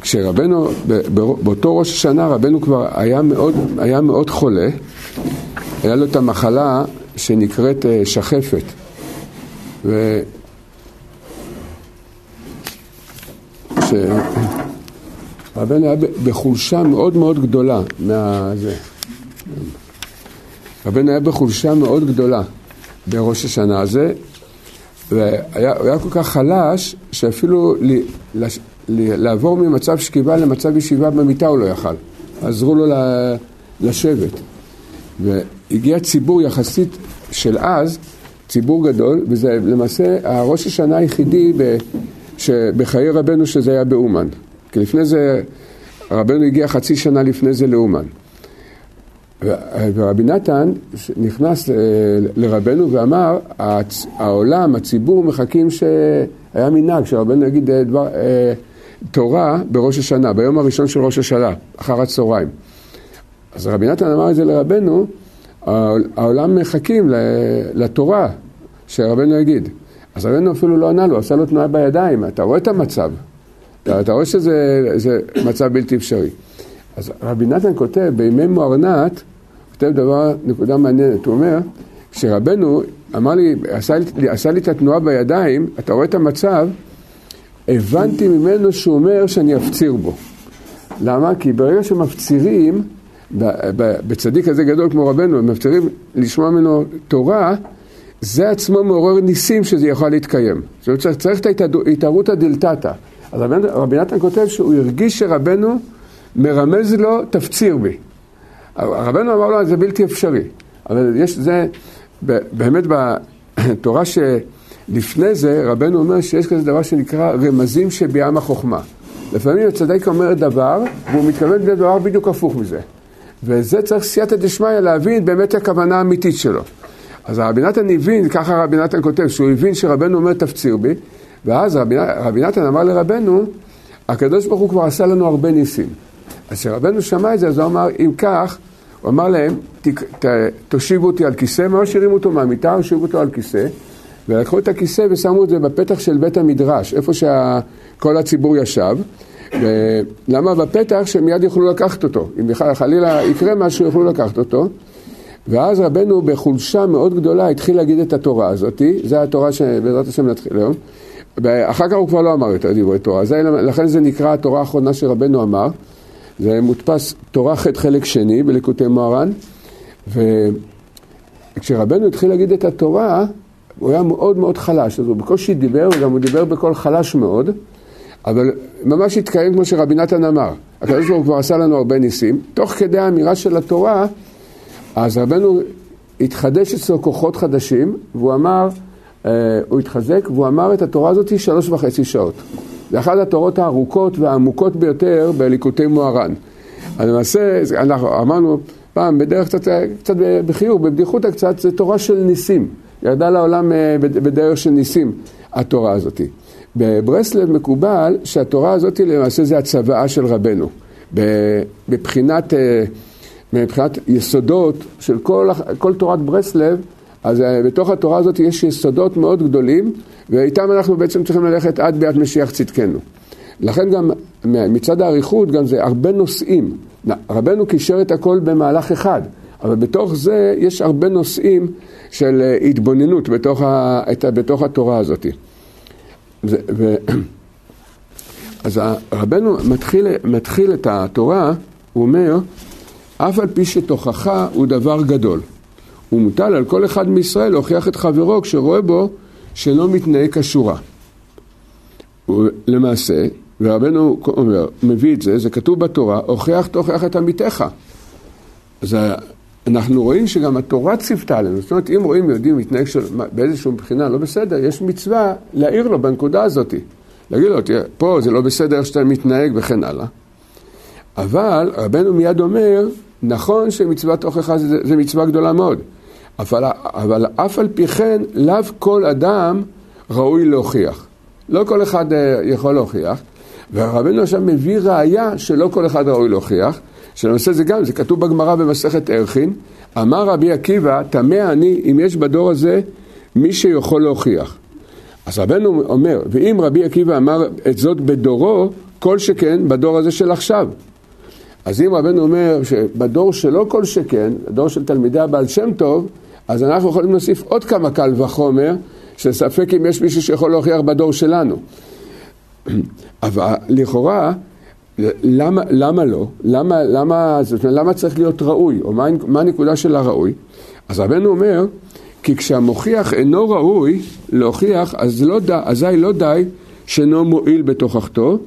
כשרבנו, באותו ראש השנה רבנו כבר היה מאוד, היה מאוד חולה, היה לו את המחלה שנקראת אה, שחפת. ו... רבנו היה בחולשה מאוד מאוד גדולה מה... רבנו היה בחולשה מאוד גדולה בראש השנה הזה, והיה היה כל כך חלש, שאפילו לעבור ממצב שכיבה למצב ישיבה במיטה הוא לא יכל. עזרו לו לשבת. והגיע ציבור יחסית של אז, ציבור גדול, וזה למעשה הראש השנה היחידי בחיי רבנו שזה היה באומן. כי לפני זה, רבנו הגיע חצי שנה לפני זה לאומן. ורבי נתן נכנס לרבנו ואמר, העולם, הציבור מחכים שהיה מנהג שרבנו יגיד דבר, אה, תורה בראש השנה, ביום הראשון של ראש השנה, אחר הצהריים. אז רבי נתן אמר את זה לרבנו, העולם מחכים לתורה שרבנו יגיד. אז רבנו אפילו לא ענה לו, עשה לו תנועה בידיים, אתה רואה את המצב, אתה רואה שזה מצב בלתי אפשרי. אז רבי נתן כותב, בימי מוארנת, כותב דבר, נקודה מעניינת, הוא אומר, כשרבנו אמר לי, עשה לי, עשה לי את התנועה בידיים, אתה רואה את המצב, הבנתי ממנו שהוא אומר שאני אפציר בו. למה? כי ברגע שמפצירים, בצדיק הזה גדול כמו רבנו, מפצירים לשמוע ממנו תורה, זה עצמו מעורר ניסים שזה יכול להתקיים. זאת אומרת, צריך, צריך את ההתערותא דלתתא. אז רבי נתן כותב שהוא הרגיש שרבנו מרמז לו, תפציר בי. רבנו אמר לו, זה בלתי אפשרי. אבל יש, זה, באמת בתורה שלפני זה, רבנו אומר שיש כזה דבר שנקרא רמזים שביעם החוכמה. לפעמים הצדיק אומר דבר, והוא מתכוון לדבר בדיוק הפוך מזה. וזה צריך סייעתא דשמיא להבין באמת הכוונה האמיתית שלו. אז רבי נתן הבין, ככה רבי נתן כותב, שהוא הבין שרבנו אומר תפציר בי, ואז רבי, רבי נתן אמר לרבנו, הקדוש ברוך הוא כבר עשה לנו הרבה ניסים. אז כשרבנו שמע את זה, אז הוא אמר, אם כך, הוא אמר להם, תושיבו אותי על כיסא, ממש הרימו אותו מהמיטה, הושיבו אותו על כיסא, ולקחו את הכיסא ושמו את זה בפתח של בית המדרש, איפה שכל הציבור ישב. ולמה בפתח שהם מיד יוכלו לקחת אותו, אם בכלל חלילה יקרה משהו יוכלו לקחת אותו. ואז רבנו בחולשה מאוד גדולה התחיל להגיד את התורה הזאת, זו התורה שבעזרת השם נתחיל היום. ואחר כך הוא כבר לא אמר יותר דברי תורה, זה, לכן זה נקרא התורה האחרונה שרבנו אמר. זה מודפס תורה ח' חלק שני בליקוטי מוהר"ן, וכשרבנו התחיל להגיד את התורה, הוא היה מאוד מאוד חלש, אז הוא בקושי דיבר, וגם הוא דיבר בקול חלש מאוד, אבל ממש התקיים כמו שרבי נתן אמר. הקדוש ברוך הוא כבר עשה לנו הרבה ניסים. תוך כדי האמירה של התורה, אז רבנו התחדש אצלו כוחות חדשים, והוא אמר, אה, הוא התחזק, והוא אמר את התורה הזאת שלוש וחצי שעות. זה אחת התורות הארוכות והעמוקות ביותר בליקוטי מוהר"ן. למעשה, אנחנו אמרנו פעם בדרך קצת, קצת בחיוב, בבדיחותא קצת, זה תורה של ניסים. ירדה לעולם אה, בדרך של ניסים, התורה הזאת. בברסלב מקובל שהתורה הזאת למעשה זה הצוואה של רבנו. מבחינת, אה, מבחינת יסודות של כל, כל תורת ברסלב, אז אה, בתוך התורה הזאת יש יסודות מאוד גדולים, ואיתם אנחנו בעצם צריכים ללכת עד ביאת משיח צדקנו. לכן גם מצד האריכות גם זה הרבה נושאים. רבנו קישר את הכל במהלך אחד, אבל בתוך זה יש הרבה נושאים של אה, התבוננות בתוך, ה, בתוך התורה הזאת. זה, ו... אז רבנו מתחיל, מתחיל את התורה, הוא אומר, אף על פי שתוכחה הוא דבר גדול. הוא מוטל על כל אחד מישראל להוכיח את חברו כשרואה בו שלא מתנהג כשורה. למעשה, ורבנו אומר, מביא את זה, זה כתוב בתורה, הוכיח תוכיח את עמיתך. אז אנחנו רואים שגם התורה ציוותה עלינו, זאת אומרת, אם רואים יהודי מתנהג של, באיזושהי מבחינה לא בסדר, יש מצווה להעיר לו בנקודה הזאת. להגיד לו, תראה, פה זה לא בסדר איך שאתה מתנהג וכן הלאה. אבל רבנו מיד אומר, נכון שמצוות הוכחה זה, זה מצווה גדולה מאוד, אבל, אבל אף על פי כן, לאו כל אדם ראוי להוכיח. לא כל אחד uh, יכול להוכיח, ורבנו עכשיו מביא ראייה שלא כל אחד ראוי להוכיח, שלמעשה זה גם, זה כתוב בגמרא במסכת ערכין, אמר רבי עקיבא, תמה אני אם יש בדור הזה מי שיכול להוכיח. אז רבנו אומר, ואם רבי עקיבא אמר את זאת בדורו, כל שכן בדור הזה של עכשיו. אז אם רבנו אומר שבדור שלא כל שכן, הדור של תלמידי הבעל שם טוב, אז אנחנו יכולים להוסיף עוד כמה קל וחומר, שספק אם יש מישהו שיכול להוכיח בדור שלנו. אבל לכאורה, למה, למה לא? למה, למה, זאת אומרת, למה צריך להיות ראוי? או מה, מה הנקודה של הראוי? אז רבנו אומר, כי כשהמוכיח אינו ראוי להוכיח, אז לא די, אזי לא די שאינו מועיל בתוכחתו,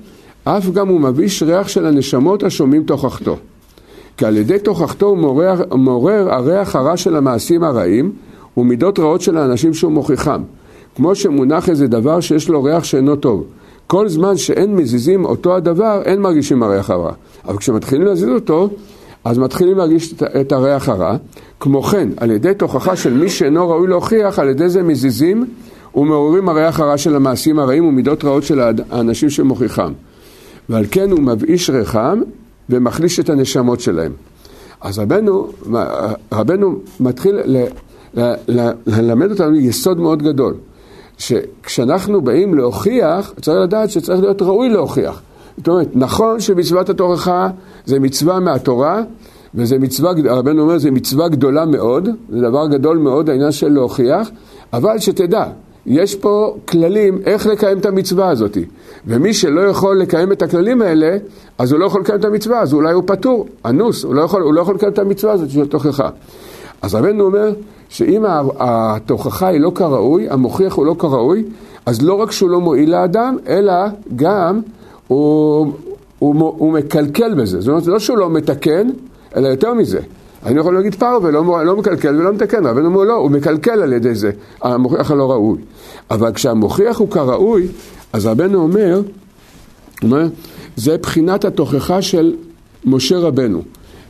אף גם הוא מביש ריח של הנשמות השומעים תוכחתו. כי על ידי תוכחתו הוא מעורר, מעורר הריח הרע של המעשים הרעים ומידות רעות של האנשים שהוא מוכיחם. כמו שמונח איזה דבר שיש לו ריח שאינו טוב. כל זמן שאין מזיזים אותו הדבר, אין מרגישים הריח הרע. אבל כשמתחילים להזיז אותו, אז מתחילים להרגיש את הריח הרע. כמו כן, על ידי תוכחה של מי שאינו ראוי להוכיח, על ידי זה מזיזים ומעוררים הריח הרע של המעשים הרעים ומידות רעות של האנשים שמוכיחם. ועל כן הוא מבאיש ריחם ומחליש את הנשמות שלהם. אז רבנו, רבנו מתחיל ללמד אותנו יסוד מאוד גדול. שכשאנחנו באים להוכיח, צריך לדעת שצריך להיות ראוי להוכיח. זאת אומרת, נכון שמצוות התוכחה זה מצווה מהתורה, וזה מצווה, הרבנו אומר, זה מצווה גדולה מאוד, זה דבר גדול מאוד העניין של להוכיח, אבל שתדע, יש פה כללים איך לקיים את המצווה הזאת. ומי שלא יכול לקיים את הכללים האלה, אז הוא לא יכול לקיים את המצווה, אז אולי הוא פטור, אנוס, הוא לא יכול, הוא לא יכול לקיים את המצווה הזאת של תוכחה. אז רבנו אומר שאם התוכחה היא לא כראוי, המוכיח הוא לא כראוי, אז לא רק שהוא לא מועיל לאדם, אלא גם הוא, הוא, הוא מקלקל בזה. זאת אומרת, לא שהוא לא מתקן, אלא יותר מזה. אני יכול להגיד פרווה, לא, לא מקלקל ולא מתקן, רבנו אומר לא, הוא מקלקל על ידי זה, המוכיח הלא ראוי. אבל כשהמוכיח הוא כראוי, אז רבנו אומר, אומר, זה בחינת התוכחה של משה רבנו.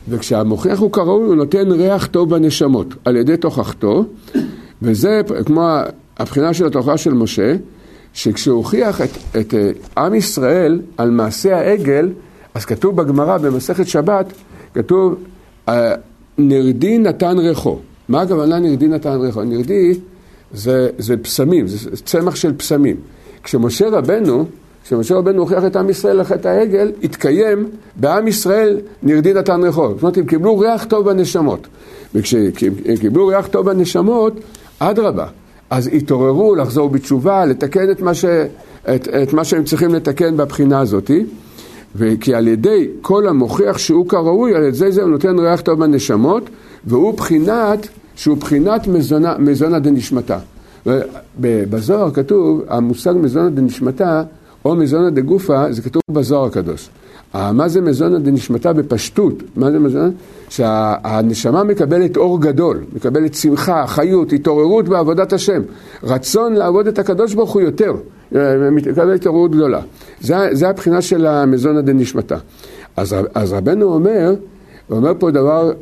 וכשהמוכיח הוא כראוי, הוא נותן ריח טוב בנשמות, על ידי תוכחתו, וזה כמו הבחינה של התוכחה של משה, שכשהוא הוכיח את, את אה, עם ישראל על מעשה העגל, אז כתוב בגמרא במסכת שבת, כתוב אה, נרדי נתן ריחו. מה הכוונה נרדי נתן ריחו? נרדי זה, זה פסמים, זה צמח של פסמים. כשמשה רבנו כשמשה רבנו הוכיח את עם ישראל לחטא העגל, התקיים בעם ישראל נרדי נתן ריחו. זאת אומרת, הם קיבלו ריח טוב בנשמות. וכשהם קיבלו ריח טוב בנשמות, אדרבה. אז התעוררו לחזור בתשובה, לתקן את מה, ש, את, את מה שהם צריכים לתקן בבחינה הזאת. וכי על ידי כל המוכיח שהוא כראוי, על ידי זה הוא נותן ריח טוב בנשמות, והוא בחינת, שהוא בחינת מזונה, מזונה דנשמתה. בזוהר כתוב, המושג מזונה דנשמתה או מזונה דגופה, זה כתוב בזוהר הקדוש. מה זה מזונה דנשמתה בפשטות? מה זה מזונה? שהנשמה מקבלת אור גדול, מקבלת שמחה, חיות, התעוררות בעבודת השם, רצון לעבוד את הקדוש ברוך הוא יותר, מקבלת התעוררות גדולה. זה, זה הבחינה של המזונה דנשמתה. אז, אז רבנו אומר, הוא אומר פה דבר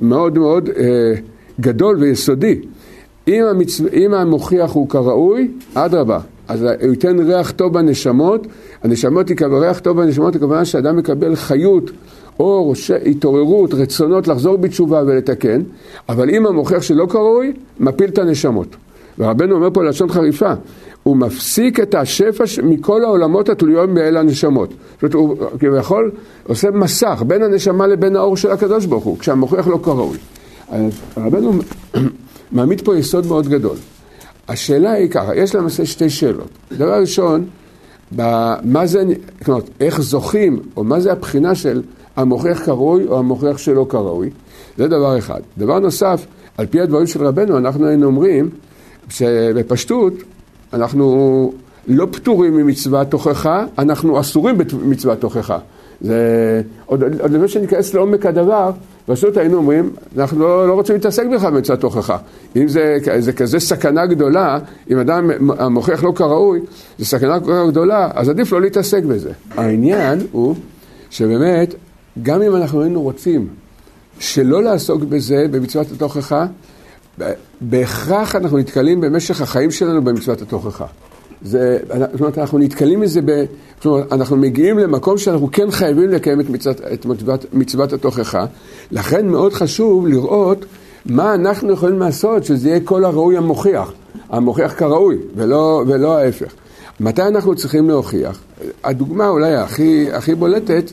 מאוד מאוד אה, גדול ויסודי. אם, המצו... אם המוכיח הוא כראוי, אדרבה, אז הוא ייתן ריח טוב בנשמות, הנשמות יקבל ריח טוב בנשמות, הכוונה שאדם מקבל חיות, אור, ש... התעוררות, רצונות לחזור בתשובה ולתקן, אבל אם המוכיח שלא כראוי, מפיל את הנשמות. ורבנו אומר פה לשון חריפה, הוא מפסיק את השפע מכל העולמות התלויים באל הנשמות. זאת אומרת, הוא כביכול עושה מסך בין הנשמה לבין האור של הקדוש ברוך הוא, כשהמוכיח לא כראוי. רבנו מעמיד פה יסוד מאוד גדול. השאלה היא ככה, יש למעשה שתי שאלות. דבר ראשון, מה זה, כלומר, איך זוכים, או מה זה הבחינה של המוכיח כראוי או המוכיח שלא כראוי, זה דבר אחד. דבר נוסף, על פי הדברים של רבנו, אנחנו היינו אומרים שבפשטות אנחנו לא פטורים ממצוות תוכחה, אנחנו אסורים במצוות תוכחה. זה עוד, עוד לפני שניכנס לעומק הדבר, פשוט היינו אומרים, אנחנו לא, לא רוצים להתעסק בכלל במצוות תוכחה. אם זה, זה כזה סכנה גדולה, אם אדם מוכיח לא כראוי, זו סכנה כל כך גדולה, אז עדיף לא להתעסק בזה. העניין הוא שבאמת, גם אם אנחנו היינו רוצים שלא לעסוק בזה במצוות התוכחה, בהכרח אנחנו נתקלים במשך החיים שלנו במצוות התוכחה. זה, זאת אומרת, אנחנו נתקלים בזה, ב, זאת אומרת, אנחנו מגיעים למקום שאנחנו כן חייבים לקיים את מצוות, את מצוות, מצוות התוכחה, לכן מאוד חשוב לראות מה אנחנו יכולים לעשות שזה יהיה כל הראוי המוכיח, המוכיח כראוי, ולא, ולא ההפך. מתי אנחנו צריכים להוכיח? הדוגמה אולי הכי, הכי בולטת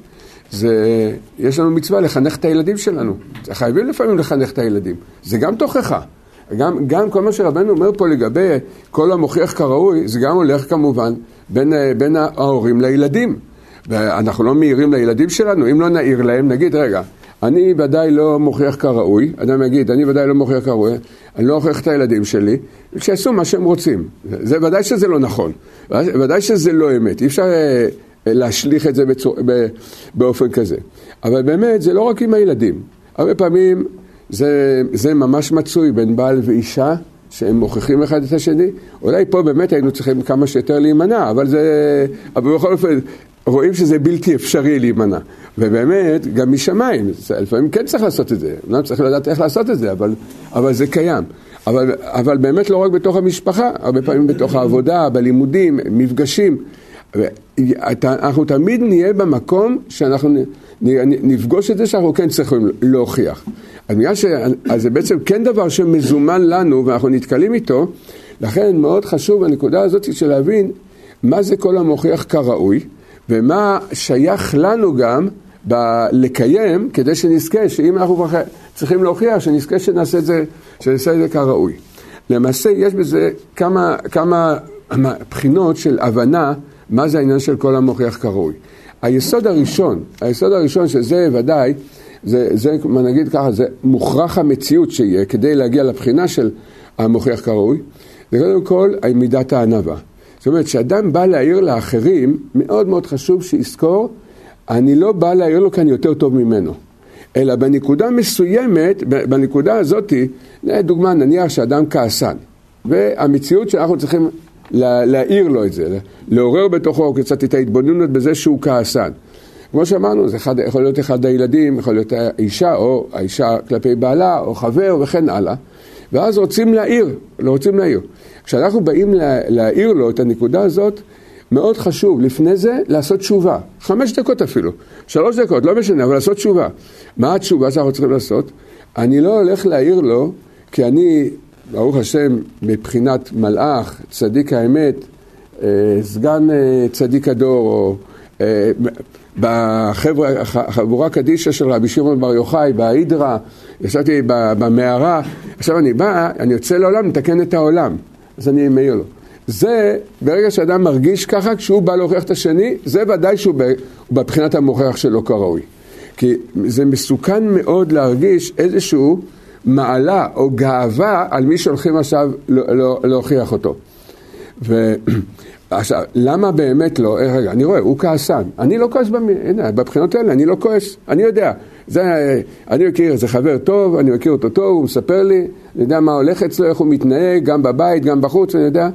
זה, יש לנו מצווה לחנך את הילדים שלנו. חייבים לפעמים לחנך את הילדים. זה גם תוכחה. גם, גם כל מה שרבנו אומר פה לגבי כל המוכיח כראוי, זה גם הולך כמובן בין, בין ההורים לילדים. ואנחנו לא מעירים לילדים שלנו, אם לא נעיר להם, נגיד, רגע, אני ודאי לא מוכיח כראוי, אדם יגיד, אני ודאי לא מוכיח כראוי, אני לא מוכיח את הילדים שלי, שיעשו מה שהם רוצים. זה ודאי שזה לא נכון, ודאי שזה לא אמת, אי אפשר אה, להשליך את זה בצור, באופן כזה. אבל באמת, זה לא רק עם הילדים. הרבה פעמים זה, זה ממש מצוי בין בעל ואישה, שהם מוכיחים אחד את השני. אולי פה באמת היינו צריכים כמה שיותר להימנע, אבל זה... אבל בכל אופן, רואים שזה בלתי אפשרי להימנע. ובאמת, גם משמיים, לפעמים כן צריך לעשות את זה, לא צריך לדעת איך לעשות את זה, אבל, אבל זה קיים. אבל, אבל באמת לא רק בתוך המשפחה, הרבה פעמים בתוך העבודה, בלימודים, מפגשים. אנחנו תמיד נהיה במקום שאנחנו נפגוש את זה שאנחנו כן צריכים להוכיח. אז בגלל שזה בעצם כן דבר שמזומן לנו ואנחנו נתקלים איתו, לכן מאוד חשוב הנקודה הזאת של להבין מה זה כל המוכיח כראוי ומה שייך לנו גם ב- לקיים כדי שנזכה, שאם אנחנו צריכים להוכיח, שנזכה שנעשה את זה, שנעשה את זה כראוי. למעשה יש בזה כמה, כמה בחינות של הבנה מה זה העניין של כל המוכיח כראוי. היסוד הראשון, היסוד הראשון שזה ודאי, זה, זה נגיד ככה, זה מוכרח המציאות שיהיה כדי להגיע לבחינה של המוכיח כראוי, זה קודם כל מידת הענווה. זאת אומרת, כשאדם בא להעיר לאחרים, מאוד מאוד חשוב שיזכור, אני לא בא להעיר לו כי אני יותר טוב ממנו. אלא בנקודה מסוימת, בנקודה הזאתי, לדוגמה, נניח שאדם כעסן, והמציאות שאנחנו צריכים לה, להעיר לו את זה, לעורר בתוכו קצת את ההתבוננות בזה שהוא כעסן. כמו שאמרנו, זה אחד, יכול להיות אחד הילדים, יכול להיות האישה, או האישה כלפי בעלה, או חבר, וכן הלאה. ואז רוצים להעיר, לא רוצים להעיר. כשאנחנו באים לה, להעיר לו את הנקודה הזאת, מאוד חשוב לפני זה לעשות תשובה, חמש דקות אפילו, שלוש דקות, לא משנה, אבל לעשות תשובה. מה התשובה שאנחנו צריכים לעשות? אני לא הולך להעיר לו כי אני, ברוך השם, מבחינת מלאך, צדיק האמת, אה, סגן אה, צדיק הדור, או אה, בחבורה קדישא של רבי שמעון בר יוחאי, בהידרה, ישבתי במערה, עכשיו אני בא, אני יוצא לעולם לתקן את העולם, אז אני מעיר לו. זה, ברגע שאדם מרגיש ככה, כשהוא בא להוכיח את השני, זה ודאי שהוא בבחינת המוכיח שלו כראוי. כי זה מסוכן מאוד להרגיש איזשהו מעלה או גאווה על מי שהולכים עכשיו להוכיח אותו. ו... עכשיו, למה באמת לא? אה, רגע, אני רואה, הוא כעסן. אני לא כועס, במ... הנה, בבחינות האלה, אני לא כועס. אני יודע. זה, אני מכיר איזה חבר טוב, אני מכיר אותו טוב, הוא מספר לי, אני יודע מה הולך אצלו, איך הוא מתנהג, גם בבית, גם בחוץ, אני יודע.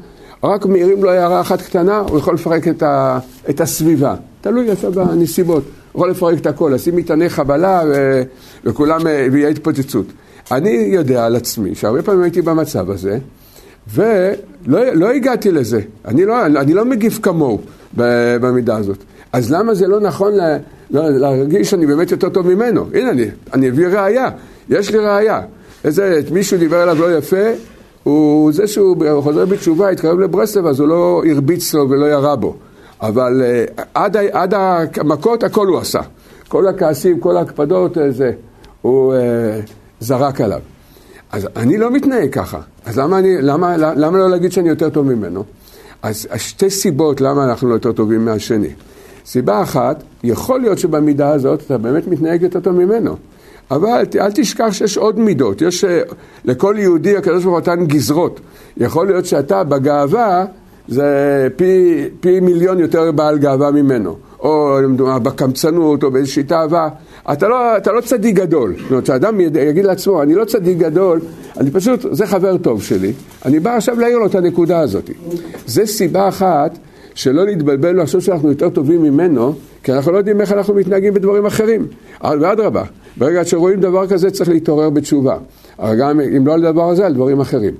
רק מעירים לו הערה אחת קטנה, הוא יכול לפרק את, ה, את הסביבה. תלוי עכשיו בנסיבות. הוא יכול לפרק את הכל, לשים מטעני חבלה ו, וכולם, אה, ויהיה התפוצצות. אני יודע על עצמי שהרבה פעמים הייתי במצב הזה, ולא לא הגעתי לזה. אני לא, אני לא מגיב כמוהו במידה הזאת. אז למה זה לא נכון לה, לא, להרגיש שאני באמת יותר טוב ממנו? הנה, אני, אני אביא ראייה. יש לי ראייה. איזה, מישהו דיבר עליו לא יפה, הוא זה שהוא חוזר בתשובה, התקרב לברסלב, אז הוא לא הרביץ לו ולא ירה בו. אבל uh, עד, עד המכות הכל הוא עשה. כל הכעסים, כל ההקפדות, אה, זה, הוא uh, זרק עליו. אז אני לא מתנהג ככה. אז למה, אני, למה, למה לא להגיד שאני יותר טוב ממנו? אז שתי סיבות למה אנחנו לא יותר טובים מהשני. סיבה אחת, יכול להיות שבמידה הזאת אתה באמת מתנהג יותר טוב ממנו. אבל אל תשכח שיש עוד מידות, יש אה, לכל יהודי הקדוש ברוך הוא נתן גזרות. יכול להיות שאתה בגאווה זה פי, פי מיליון יותר בעל גאווה ממנו. או בקמצנות או באיזושהי תאווה. אתה לא, אתה לא צדיק גדול. זאת אומרת, שאדם יגיד לעצמו, אני לא צדיק גדול, אני פשוט, זה חבר טוב שלי, אני בא עכשיו להעיר לו את הנקודה הזאת. זה סיבה אחת שלא להתבלבל לחשוב שאנחנו יותר טובים ממנו, כי אנחנו לא יודעים איך אנחנו מתנהגים בדברים אחרים. ואדרבה, ברגע שרואים דבר כזה צריך להתעורר בתשובה. אבל גם אם לא על דבר הזה, על דברים אחרים.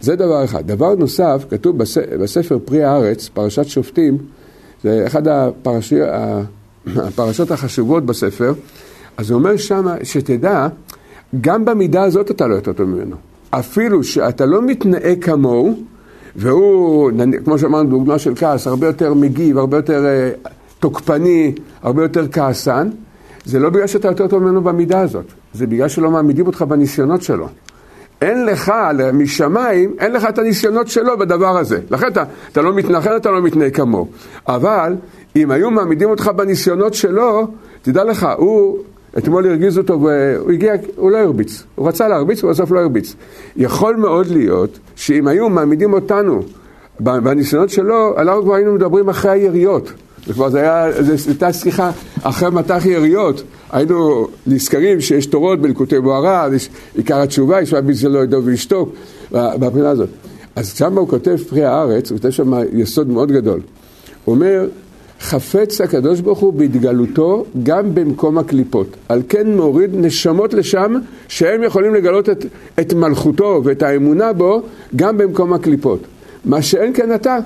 זה דבר אחד. דבר נוסף, כתוב בספר פרי הארץ, פרשת שופטים, זה אחד הפרשי, הפרשות החשובות בספר, אז הוא אומר שם, שתדע, גם במידה הזאת אתה לא יותר טוב ממנו. אפילו שאתה לא מתנהג כמוהו, והוא, כמו שאמרנו, דוגמה של כעס, הרבה יותר מגיב, הרבה יותר אה, תוקפני, הרבה יותר כעסן, זה לא בגלל שאתה יותר טוב ממנו במידה הזאת, זה בגלל שלא מעמידים אותך בניסיונות שלו. אין לך משמיים, אין לך את הניסיונות שלו בדבר הזה. לכן אתה, אתה לא מתנחל, אתה לא מתנהג כמוהו. אבל אם היו מעמידים אותך בניסיונות שלו, תדע לך, הוא, אתמול הרגיז אותו והוא הגיע, הוא לא הרביץ. הוא רצה להרביץ ובסוף לא הרביץ. יכול מאוד להיות שאם היו מעמידים אותנו בניסיונות שלו, אנחנו כבר היינו מדברים אחרי היריות. זה כבר זה היה, זו הייתה שיחה אחרי מטח יריות. היינו נזכרים שיש תורות בלקוטי יש עיקר התשובה, יש מה שלא ידעו וישתוק, בבחינה הזאת. אז שם הוא כותב פרי הארץ, הוא כותב שם יסוד מאוד גדול. הוא אומר, חפץ הקדוש ברוך הוא בהתגלותו גם במקום הקליפות. על כן מוריד נשמות לשם שהם יכולים לגלות את, את מלכותו ואת האמונה בו גם במקום הקליפות. מה שאין כן אתה.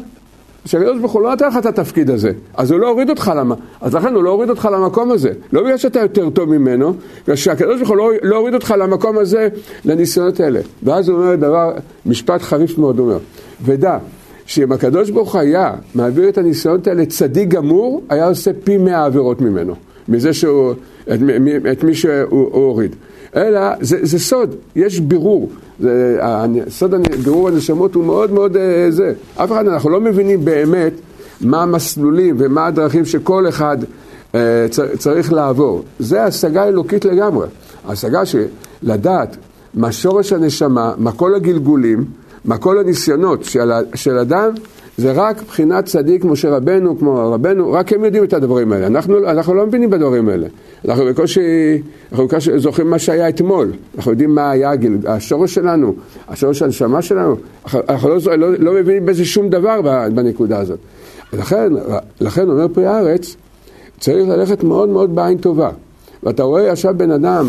שהקדוש ברוך הוא לא נתן לך את התפקיד הזה, אז הוא לא הוריד אותך למה, אז לכן הוא לא הוריד אותך למקום הזה, לא בגלל שאתה יותר טוב ממנו, בגלל שהקדוש ברוך הוא לא, לא הוריד אותך למקום הזה, לניסיונות האלה. ואז הוא אומר דבר, משפט חריף מאוד, הוא אומר, ודע שאם הקדוש ברוך היה מעביר את הניסיונות האלה צדיק גמור, היה עושה פי מאה עבירות ממנו, מזה שהוא, את, את מי שהוא הוריד. אלא זה, זה סוד, יש בירור. זה, סוד בירור הנשמות הוא מאוד מאוד אה, זה. אף אחד, אנחנו לא מבינים באמת מה המסלולים ומה הדרכים שכל אחד אה, צריך לעבור. זה השגה אלוקית לגמרי. השגה של לדעת מה שורש הנשמה, מה כל הגלגולים, מה כל הניסיונות של, של אדם, זה רק בחינת צדיק משה רבנו, כמו רבנו, רק הם יודעים את הדברים האלה. אנחנו, אנחנו לא מבינים בדברים האלה. אנחנו בקושי, אנחנו בקושי זוכרים מה שהיה אתמול. אנחנו יודעים מה היה הגיל, השורש שלנו, השורש הנשמה שלנו. אנחנו לא, לא, לא מבינים בזה שום דבר בנקודה הזאת. לכן, לכן אומר פרי הארץ, צריך ללכת מאוד מאוד בעין טובה. ואתה רואה עכשיו בן אדם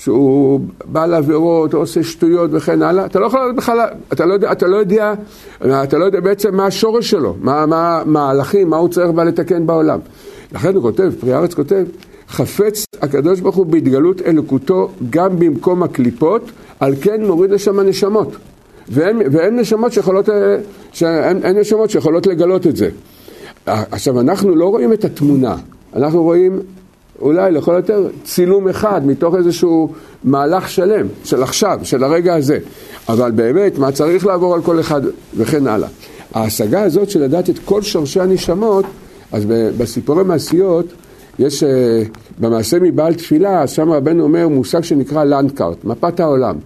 שהוא בא לעבירות, עושה שטויות וכן הלאה, אתה לא יכול בכלל, אתה לא אתה לא יודע, אתה לא יודע בעצם מה השורש שלו, מה המהלכים, מה הוא צריך בא לתקן בעולם. לכן הוא כותב, פרי הארץ כותב, חפץ הקדוש ברוך הוא בהתגלות אלוקותו גם במקום הקליפות, על כן מוריד לשם הנשמות. ואין, ואין נשמות שיכולות, שאין, אין נשמות שיכולות לגלות את זה. עכשיו, אנחנו לא רואים את התמונה, אנחנו רואים אולי לכל יותר צילום אחד מתוך איזשהו מהלך שלם של עכשיו, של הרגע הזה. אבל באמת, מה צריך לעבור על כל אחד וכן הלאה. ההשגה הזאת של לדעת את כל שורשי הנשמות, אז בסיפורי מעשיות, יש, אה, במעשה מבעל תפילה, שם רבנו אומר מושג שנקרא לנדקארט, מפת העולם.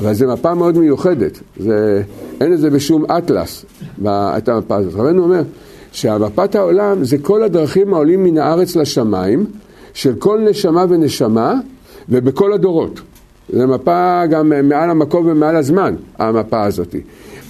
אבל זו מפה מאוד מיוחדת, זה, אין את זה בשום אטלס, את המפה הזאת. רבנו אומר שהמפת העולם זה כל הדרכים העולים מן הארץ לשמיים, של כל נשמה ונשמה ובכל הדורות. זו מפה גם מעל המקום ומעל הזמן, המפה הזאת.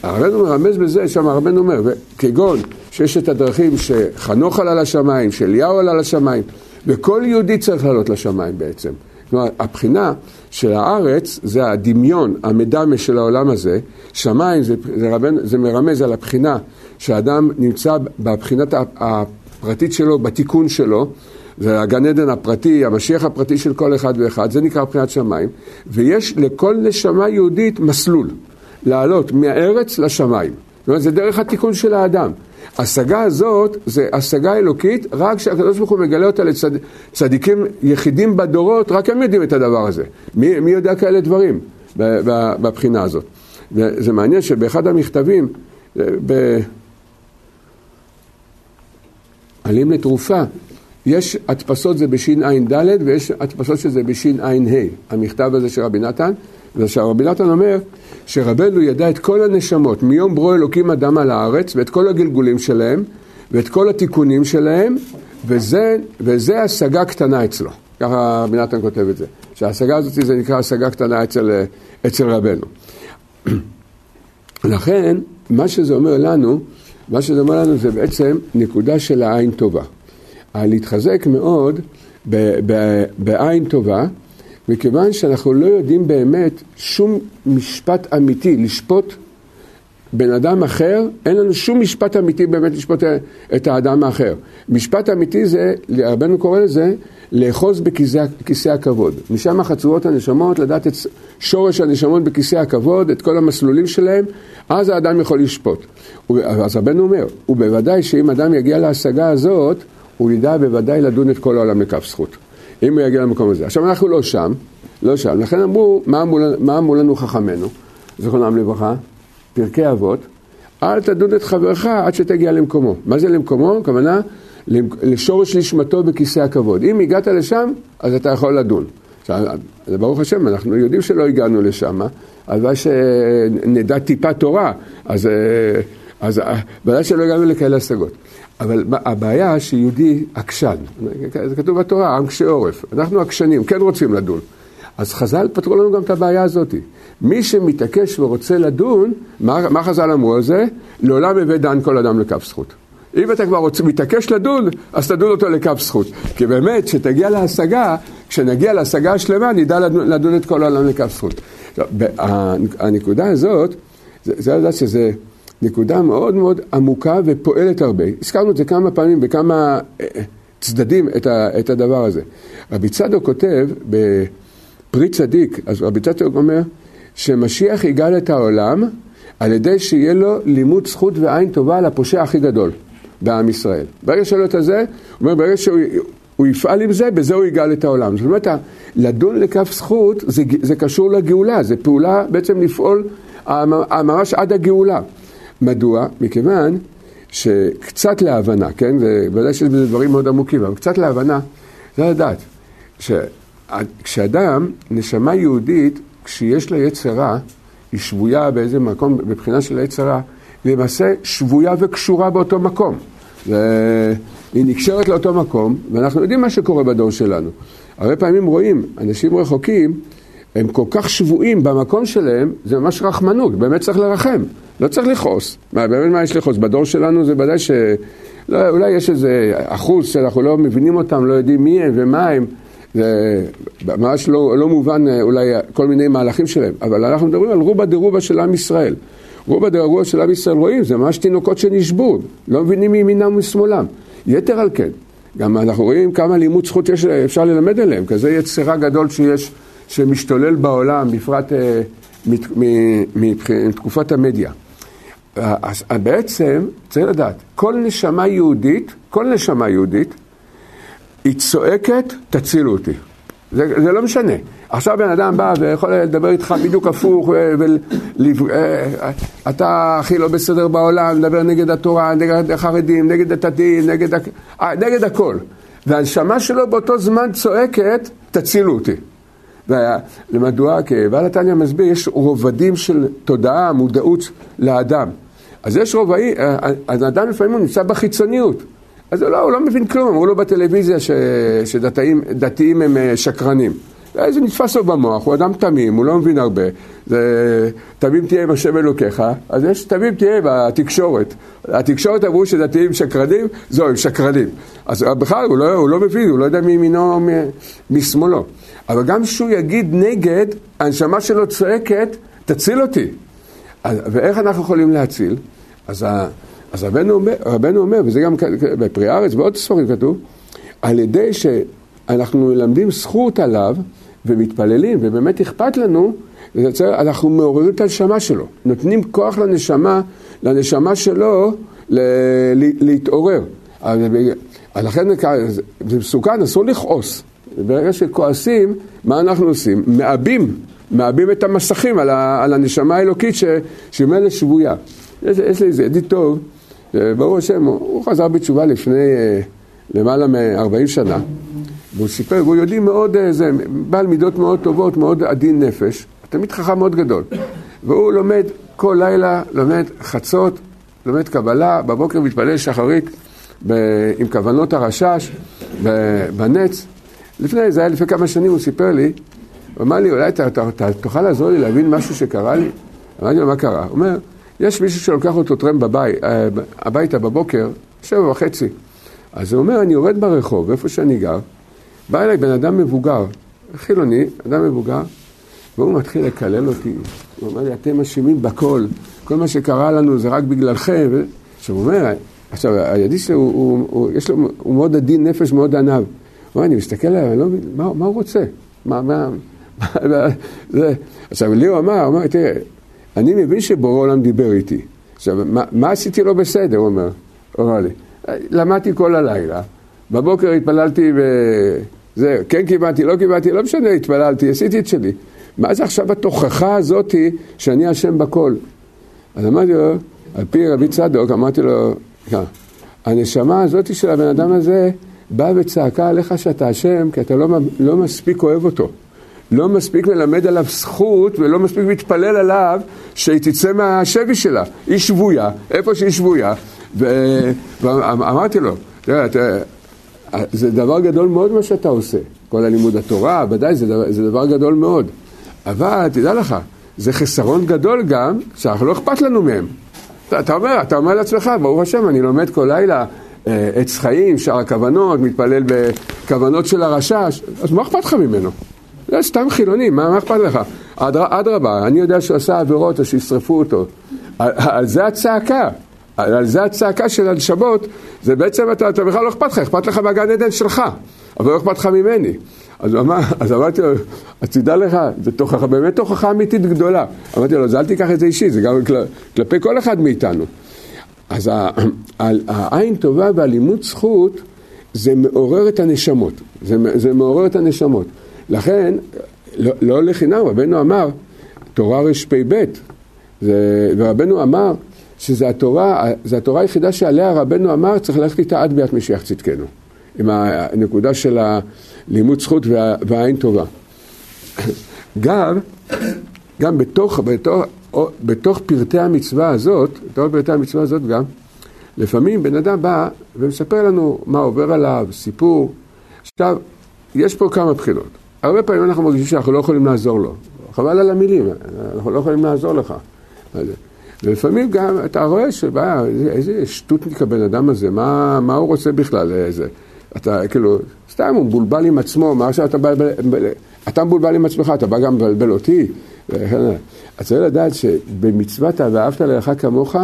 הרבנו מרמז בזה, שם הרבנו אומר, כגון שיש את הדרכים שחנוך עלה לשמיים, שאליהו עלה לשמיים, וכל יהודי צריך לעלות לשמיים בעצם. כלומר, הבחינה של הארץ זה הדמיון, המדמה של העולם הזה. שמיים זה, זה, רבן, זה מרמז על הבחינה שהאדם נמצא בבחינת הפרטית שלו, בתיקון שלו. זה הגן עדן הפרטי, המשיח הפרטי של כל אחד ואחד, זה נקרא בחינת שמיים, ויש לכל נשמה יהודית מסלול, לעלות מהארץ לשמיים. זאת אומרת, זה דרך התיקון של האדם. השגה הזאת זה השגה אלוקית, רק כשהקדוש ברוך הוא מגלה אותה לצדיקים לצד, יחידים בדורות, רק הם יודעים את הדבר הזה. מי, מי יודע כאלה דברים בבחינה הזאת? וזה מעניין שבאחד המכתבים, ב... עלים לתרופה, יש הדפסות זה בשע"ד ויש הדפסות שזה בשע"ה, המכתב הזה של רבי נתן, זה שרבי נתן אומר שרבנו ידע את כל הנשמות מיום ברוא אלוקים אדם על הארץ ואת כל הגלגולים שלהם ואת כל התיקונים שלהם וזה, וזה השגה קטנה אצלו, ככה רבי נתן כותב את זה, שההשגה הזאת זה נקרא השגה קטנה אצל, אצל רבנו. לכן, מה שזה אומר לנו, מה שזה אומר לנו זה בעצם נקודה של העין טובה. להתחזק מאוד בעין טובה, מכיוון שאנחנו לא יודעים באמת שום משפט אמיתי לשפוט בן אדם אחר, אין לנו שום משפט אמיתי באמת לשפוט את האדם האחר. משפט אמיתי זה, רבנו קורא לזה, לאחוז בכיסא הכבוד. משם חצורות הנשמות, לדעת את שורש הנשמות בכיסא הכבוד, את כל המסלולים שלהם, אז האדם יכול לשפוט. אז רבנו אומר, ובוודאי שאם אדם יגיע להשגה הזאת, הוא ידע בוודאי לדון את כל העולם לכף זכות. אם הוא יגיע למקום הזה. עכשיו אנחנו לא שם, לא שם, לכן אמרו, מה אמרו, לנו חכמינו, זכרונם לברכה? פרקי אבות, אל תדון את חברך עד שתגיע למקומו. מה זה למקומו? הכוונה לשורש נשמתו בכיסא הכבוד. אם הגעת לשם, אז אתה יכול לדון. עכשיו, ברוך השם, אנחנו יודעים שלא הגענו לשם, הלוואי שנדע טיפה תורה, אז, אז ודאי שלא הגענו לכאלה השגות. אבל הבעיה שיהודי עקשן, זה כתוב בתורה, עם קשה עורף. אנחנו עקשנים, כן רוצים לדון. אז חז"ל פתרו לנו גם את הבעיה הזאת. מי שמתעקש ורוצה לדון, מה, מה חז"ל אמרו על זה? לעולם הבא דן כל אדם לכף זכות. אם אתה כבר רוצה, מתעקש לדון, אז תדון אותו לכף זכות. כי באמת, כשתגיע להשגה, כשנגיע להשגה השלמה, נדע לדון, לדון את כל העולם לכף זכות. הנקודה הזאת, זה, זה לדעת שזה נקודה מאוד מאוד עמוקה ופועלת הרבה. הזכרנו את זה כמה פעמים בכמה אה, צדדים, את, ה, את הדבר הזה. רבי צדוק כותב, פרי צדיק, אז רבי צדוק אומר שמשיח יגאל את העולם על ידי שיהיה לו לימוד זכות ועין טובה לפושע הכי גדול בעם ישראל. ברגע שלא את זה, הוא אומר ברגע שהוא יפעל עם זה, בזה הוא יגאל את העולם. זאת אומרת, לדון לכף זכות זה, זה קשור לגאולה, זה פעולה בעצם לפעול ממש עד הגאולה. מדוע? מכיוון שקצת להבנה, כן? ודאי שיש בזה דברים מאוד עמוקים, אבל קצת להבנה, זה לדעת. כשאדם, נשמה יהודית, כשיש לה יצר רע, היא שבויה באיזה מקום, מבחינה של יצר רע, למעשה שבויה וקשורה באותו מקום. היא נקשרת לאותו מקום, ואנחנו יודעים מה שקורה בדור שלנו. הרבה פעמים רואים, אנשים רחוקים, הם כל כך שבויים במקום שלהם, זה ממש רחמנות, באמת צריך לרחם, לא צריך לכעוס. מה, באמת מה יש לכעוס? בדור שלנו זה ודאי ש... לא, אולי יש איזה אחוז שאנחנו לא מבינים אותם, לא יודעים מי הם ומה הם. זה ממש לא, לא מובן אה, אולי כל מיני מהלכים שלהם, אבל אנחנו מדברים על רובה דרובה של עם ישראל. רובה דרובה של עם ישראל רואים, זה ממש תינוקות שנשבו, לא מבינים מימינם ומשמאלם. יתר על כן, גם אנחנו רואים כמה לימוד זכות יש, אפשר ללמד עליהם, כזה יצירה גדול שיש, שמשתולל בעולם, בפרט אה, מתקופת המדיה. אז בעצם, צריך לדעת, כל נשמה יהודית, כל נשמה יהודית, היא צועקת, תצילו אותי. זה, זה לא משנה. עכשיו בן אדם בא ויכול לדבר איתך בדיוק הפוך, אה, הכי לא בסדר בעולם, לדבר נגד התורה, נגד החרדים, נגד הדתיים, נגד, אה, נגד הכל. והנשמה שלו באותו זמן צועקת, תצילו אותי. ומדוע? כי בעל התניא מסביר, יש רובדים של תודעה, מודעות לאדם. אז יש רובעים, אה, אז האדם לפעמים הוא נמצא בחיצוניות. אז לא, הוא לא מבין כלום, אמרו לו בטלוויזיה ש, שדתיים הם אה, שקרנים. זה נתפס לו במוח, הוא אדם תמים, הוא לא מבין הרבה. זה תמים תהיה עם השם אלוקיך, אז יש תמים תהיה בתקשורת. התקשורת אמרו שדתיים שקרנים, זהו, הם שקרנים. אז בכלל הוא לא, הוא לא מבין, הוא לא יודע מימינו או משמאלו. אבל גם כשהוא יגיד נגד, הנשמה שלו צועקת, תציל אותי. אז, ואיך אנחנו יכולים להציל? אז אז רבנו אומר, רבנו אומר, וזה גם בפרי הארץ, בעוד ספרים כתוב, על ידי שאנחנו מלמדים זכות עליו ומתפללים, ובאמת אכפת לנו, אנחנו מעוררים את הנשמה שלו. נותנים כוח לנשמה, לנשמה שלו להתעורר. לכן זה מסוכן, אסור לכעוס. ברגע שכועסים, מה אנחנו עושים? מעבים, מעבים את המסכים על, הנשמה האלוקית שהיא ממילא שבויה. יש לי איזה ידיד טוב, ברוך השם, הוא חזר בתשובה לפני אה, למעלה מ-40 שנה, והוא סיפר, והוא יודעים מאוד, אה, זה בעל מידות מאוד טובות, מאוד עדין נפש, תמיד חכם מאוד גדול. והוא לומד כל לילה, לומד חצות, לומד קבלה, בבוקר מתפלל שחרית ב, עם כוונות הרשש בנץ. לפני, זה היה לפני כמה שנים, הוא סיפר לי, הוא אמר לי, אולי תוכל לעזור לי להבין משהו שקרה לי? אמרתי לו, מה קרה? הוא אומר, יש מישהו שלוקח אותו טרמפ בבית, אה, הביתה בבוקר, שבע וחצי. אז הוא אומר, אני יורד ברחוב, איפה שאני גר, בא אליי בן אדם מבוגר, חילוני, אדם מבוגר, והוא מתחיל לקלל אותי, הוא אומר לי, אתם אשמים בכל, כל מה שקרה לנו זה רק בגללכם. עכשיו הוא אומר, עכשיו הידיד שלו, הוא, הוא, הוא, הוא מאוד עדין נפש, מאוד ענב. אני מסתכל עליו, אני לא מבין, מה, מה הוא רוצה? מה, מה, מה, זה. עכשיו לי הוא אמר, הוא אמר, תראה, אני מבין שבורא עולם דיבר איתי. עכשיו, מה, מה עשיתי לא בסדר, הוא אומר, הוא אמר לי, למדתי כל הלילה, בבוקר התפללתי וזה, כן קיבלתי, לא קיבלתי, לא משנה, התפללתי, עשיתי את שלי. מה זה עכשיו התוכחה הזאתי שאני אשם בכל? אז אמרתי לו, על פי רבי צדוק, אמרתי לו, כן, הנשמה הזאתי של הבן אדם הזה באה וצעקה עליך שאתה אשם, כי אתה לא, לא מספיק אוהב אותו. לא מספיק מלמד עליו זכות ולא מספיק מתפלל עליו שהיא תצא מהשבי שלה. היא שבויה, איפה שהיא שבויה. ואמרתי לו, תראה, זה דבר גדול מאוד מה שאתה עושה. כל הלימוד התורה, ודאי, זה זה דבר גדול מאוד. אבל תדע לך, זה חסרון גדול גם, שאנחנו לא אכפת לנו מהם. אתה, אומר, אתה אומר לעצמך, ברוך השם, אני לומד כל לילה עץ חיים, שאר הכוונות, מתפלל בכוונות של הרשש, אז מה אכפת לך ממנו? זה סתם חילוני, מה, מה אכפת לך? אדרבה, אני יודע שהוא עשה עבירות, אז שישרפו אותו. על, על זה הצעקה. על זה הצעקה של הנשמות, זה בעצם אתה, אתה בכלל לא אכפת לך, אכפת לך מהגן עדן שלך, אבל לא אכפת לך ממני. אז, אמר, אז אמרתי לו, אז תדע לך, זה תוכחה, באמת תוכחה אמיתית גדולה. אמרתי לו, אז אל תיקח את זה אישי, זה גם כל, כלפי כל אחד מאיתנו. אז העין טובה והלימוד זכות, זה מעורר את הנשמות. זה, זה מעורר את הנשמות. לכן, לא, לא לחינם, רבנו אמר, תורה רפ"ב, ורבנו אמר שזו התורה, התורה היחידה שעליה רבנו אמר, צריך ללכת איתה עד ביאת משיח צדקנו. עם הנקודה של הלימוד זכות וה, והעין טובה. גם, גם בתוך, בתוך, בתוך פרטי המצווה הזאת, בתוך פרטי המצווה הזאת גם, לפעמים בן אדם בא ומספר לנו מה עובר עליו, סיפור. עכשיו, יש פה כמה בחינות. הרבה פעמים אנחנו מרגישים שאנחנו לא יכולים לעזור לו. חבל על המילים, אנחנו לא יכולים לעזור לך. ולפעמים גם אתה רואה שבא, איזה שטותניק הבן אדם הזה, מה, מה הוא רוצה בכלל? איזה, אתה כאילו, סתם הוא מבולבל עם עצמו, מה עכשיו אתה בא, אתה מבולבל עם עצמך, אתה בא גם לבלבל אותי. אתה צריך לדעת שבמצוות ואהבת לרעך כמוך,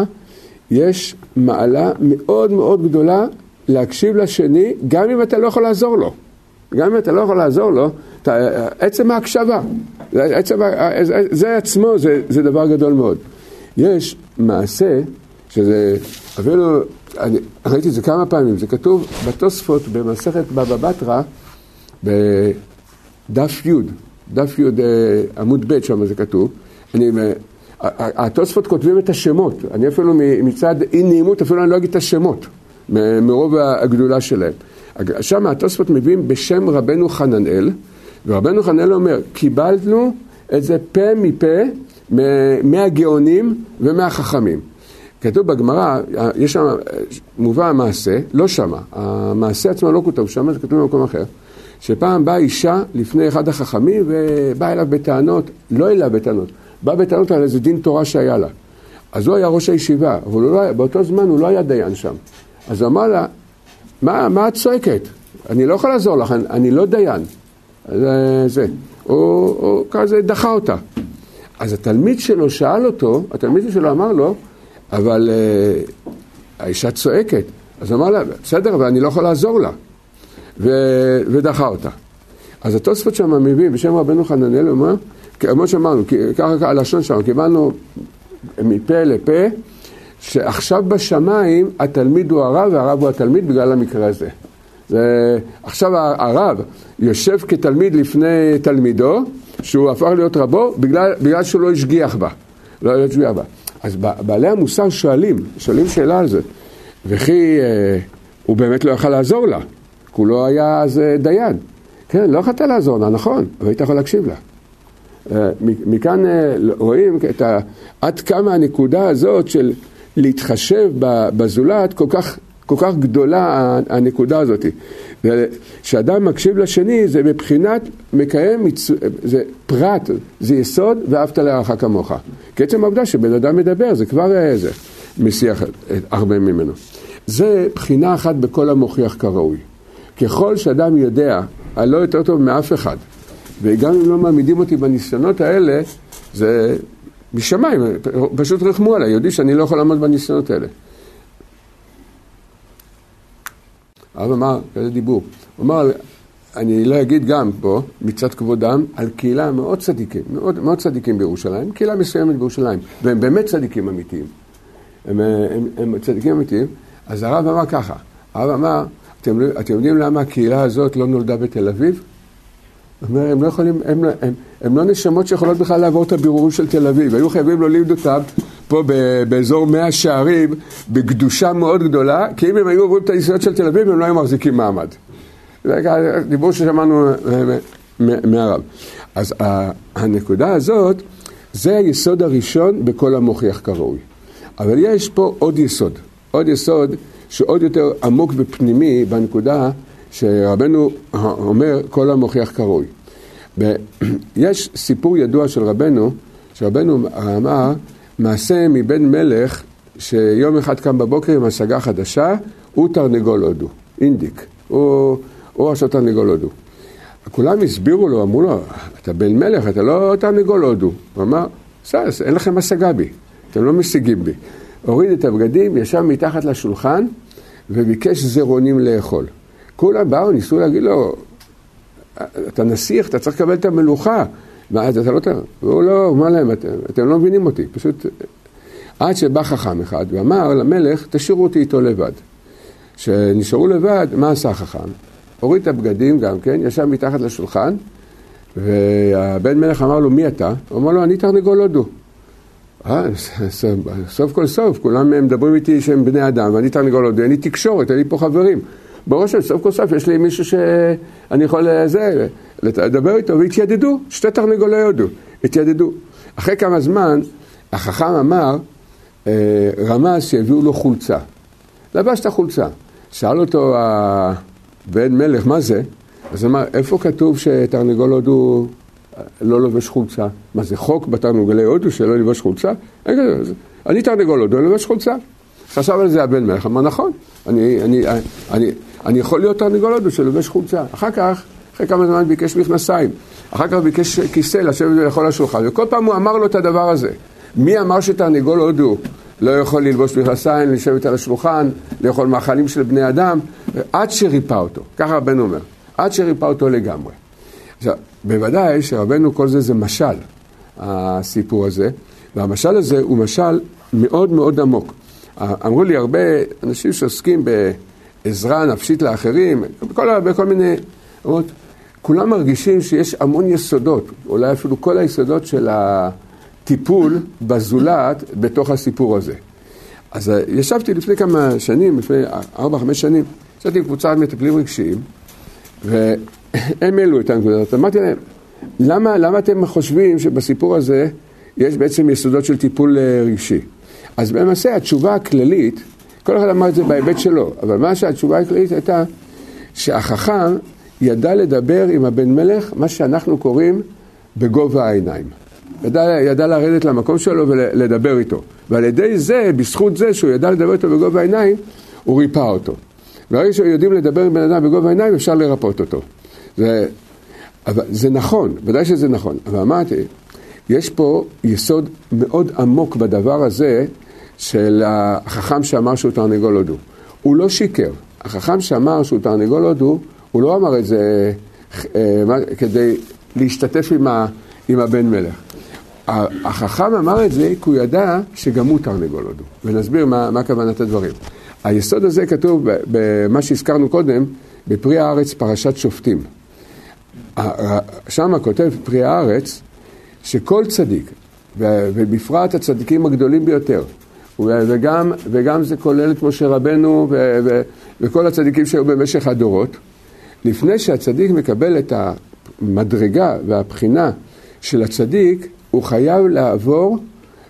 יש מעלה מאוד מאוד גדולה להקשיב לשני, גם אם אתה לא יכול לעזור לו. גם אם אתה לא יכול לעזור לו, אתה, עצם ההקשבה, עצם, זה עצמו, זה, זה דבר גדול מאוד. יש מעשה, שזה, אפילו, אני ראיתי את זה כמה פעמים, זה כתוב בתוספות במסכת בבא בתרא, בדף י', דף י' אה, עמוד ב', שם זה כתוב. אני, אה, התוספות כותבים את השמות, אני אפילו מצד אי נעימות, אפילו אני לא אגיד את השמות, מרוב הגדולה שלהם. שם התוספות מביאים בשם רבנו חננאל, ורבנו חננאל אומר, קיבלנו את זה פה מפה מהגאונים ומהחכמים. כתוב בגמרא, יש שם, מובא המעשה, לא שמה, המעשה עצמו לא כתוב שם, זה כתוב במקום אחר, שפעם באה אישה לפני אחד החכמים ובאה אליו בטענות, לא אליו בטענות, באה בטענות על איזה דין תורה שהיה לה. אז הוא היה ראש הישיבה, אבל לא, באותו זמן הוא לא היה דיין שם. אז הוא אמר לה, מה, מה את צועקת? אני לא יכול לעזור לך, אני, אני לא דיין. זה, זה. הוא, הוא כזה דחה אותה. אז התלמיד שלו שאל אותו, התלמיד שלו אמר לו, אבל uh, האישה צועקת. אז אמר לה, בסדר, אבל אני לא יכול לעזור לה. ו... ודחה אותה. אז התוספות שם מביא, בשם רבנו חננאל, אומר, כמו שאמרנו, ככה הלשון שלנו, קיבלנו מפה לפה, שעכשיו בשמיים התלמיד הוא הרב והרב הוא התלמיד בגלל המקרה הזה. ועכשיו הרב יושב כתלמיד לפני תלמידו, שהוא הפך להיות רבו בגלל, בגלל שהוא לא השגיח בה. לא השגיח בה. אז בעלי המוסר שואלים, שואלים שאלה על זה. וכי אה, הוא באמת לא יכל לעזור לה, לא היה אז אה, דיין. כן, לא יכולת לעזור לה, נכון, אבל היית יכול להקשיב לה. אה, מכאן אה, רואים את ה, עד כמה הנקודה הזאת של להתחשב בזולת כל כך, כל כך גדולה הנקודה הזאת. כשאדם מקשיב לשני זה מבחינת מקיים, זה פרט, זה יסוד ואהבת לרעך כמוך. כי עצם העובדה שבן אדם מדבר זה כבר איזה מסיח הרבה ממנו. זה בחינה אחת בכל המוכיח כראוי. ככל שאדם יודע, הלא יותר טוב מאף אחד, וגם אם לא מעמידים אותי בניסיונות האלה, זה משמיים, פשוט רחמו עליי, יודעים שאני לא יכול לעמוד בניסיונות האלה. הרב אמר, כזה דיבור, הוא אמר, אני לא אגיד גם פה, מצד כבודם, על קהילה מאוד צדיקים, מאוד, מאוד צדיקים בירושלים, קהילה מסוימת בירושלים, והם באמת צדיקים אמיתיים. הם, הם, הם צדיקים אמיתיים, אז הרב אמר ככה, הרב אמר, אתם, אתם יודעים למה הקהילה הזאת לא נולדה בתל אביב? אומר, הם לא יכולים, הם, הם, הם לא נשמות שיכולות בכלל לעבור את הבירורים של תל אביב, היו חייבים להוליד אותם פה ב, באזור מאה שערים, בקדושה מאוד גדולה, כי אם הם היו עוברים את הניסיונות של תל אביב, הם לא היו מחזיקים מעמד. זה דיבור ששמענו מהרב. אז הנקודה הזאת, זה היסוד הראשון בכל המוכיח כראוי. אבל יש פה עוד יסוד, עוד יסוד שעוד יותר עמוק ופנימי בנקודה שרבנו אומר כל המוכיח כראוי. יש סיפור ידוע של רבנו, שרבנו אמר מעשה מבן מלך שיום אחד קם בבוקר עם השגה חדשה, הוא תרנגול הודו, אינדיק, הוא, הוא עשה תרנגול הודו. כולם הסבירו לו, אמרו לו, אתה בן מלך, אתה לא תרנגול הודו. הוא אמר, אין לכם השגה בי, אתם לא משיגים בי. הוריד את הבגדים, ישב מתחת לשולחן וביקש זרעונים לאכול. כולם באו, ניסו להגיד לו, אתה נסיך, אתה צריך לקבל את המלוכה. מה, אתה לא... והוא לא, אמר להם, אתם, אתם לא מבינים אותי, פשוט... עד שבא חכם אחד ואמר למלך, תשאירו אותי איתו לבד. כשנשארו לבד, מה עשה החכם? הוריד את הבגדים גם כן, ישב מתחת לשולחן, והבן מלך אמר לו, מי אתה? הוא אמר לו, אני תרנגול הודו. אה, סוף כל סוף, כולם מדברים איתי שהם בני אדם, ואני תרנגול הודו, אין לי תקשורת, אין לי פה חברים. של סוף כל סוף יש לי מישהו שאני יכול לזה, לדבר איתו, והתיידדו, שתי תרנגולי הודו, התיידדו. אחרי כמה זמן, החכם אמר, אה, רמז שהביאו לו חולצה. לבש את החולצה. שאל אותו הבן מלך, מה זה? אז אמר, איפה כתוב שתרנגול הודו לא לובש חולצה? מה זה חוק בתרנגולי הודו שלא לובש חולצה? אני תרנגול הודו, אני לובש חולצה. חשב על זה הבן מלך, אמר נכון, אני, אני, אני, אני יכול להיות תרנגול הודו שלובש חולצה. אחר כך, אחרי כמה זמן ביקש מכנסיים, אחר כך ביקש כיסא לשבת ולאכול השולחן, וכל פעם הוא אמר לו את הדבר הזה. מי אמר שתרנגול הודו לא יכול ללבוש מכנסיים, לשבת על השולחן, לאכול מאכלים של בני אדם, עד שריפא אותו, ככה רבנו אומר, עד שריפא אותו לגמרי. עכשיו, בוודאי שרבנו כל זה זה משל, הסיפור הזה, והמשל הזה הוא משל מאוד מאוד עמוק. אמרו לי הרבה אנשים שעוסקים בעזרה נפשית לאחרים, בכל, בכל מיני... אומרות, כולם מרגישים שיש המון יסודות, אולי אפילו כל היסודות של הטיפול בזולת בתוך הסיפור הזה. אז אה, ישבתי לפני כמה שנים, לפני ארבע, חמש שנים, ישבתי עם קבוצת מטפלים רגשיים, והם העלו את הנקודות. אמרתי להם, למה, למה אתם חושבים שבסיפור הזה יש בעצם יסודות של טיפול אה, רגשי? אז למעשה התשובה הכללית, כל אחד אמר את זה בהיבט שלו, אבל מה שהתשובה הכללית הייתה שהחכם ידע לדבר עם הבן מלך, מה שאנחנו קוראים בגובה העיניים. ידע, ידע לרדת למקום שלו ולדבר איתו. ועל ידי זה, בזכות זה שהוא ידע לדבר איתו בגובה העיניים, הוא ריפא אותו. ברגע שיודעים לדבר עם בן אדם בגובה העיניים, אפשר לרפות אותו. זה, אבל זה נכון, ודאי שזה נכון. אבל אמרתי, יש פה יסוד מאוד עמוק בדבר הזה של החכם שאמר שהוא תרנגול הודו. הוא לא שיקר. החכם שאמר שהוא תרנגול הודו, הוא לא אמר את זה אה, כדי להשתתף עם, ה, עם הבן מלך. החכם אמר את זה כי הוא ידע שגם הוא תרנגול הודו. ונסביר מה, מה כוונת הדברים. היסוד הזה כתוב במה שהזכרנו קודם, בפרי הארץ פרשת שופטים. שם כותב פרי הארץ שכל צדיק, ובפרט הצדיקים הגדולים ביותר, וגם, וגם זה כולל את משה רבנו ו, ו, וכל הצדיקים שהיו במשך הדורות, לפני שהצדיק מקבל את המדרגה והבחינה של הצדיק, הוא חייב לעבור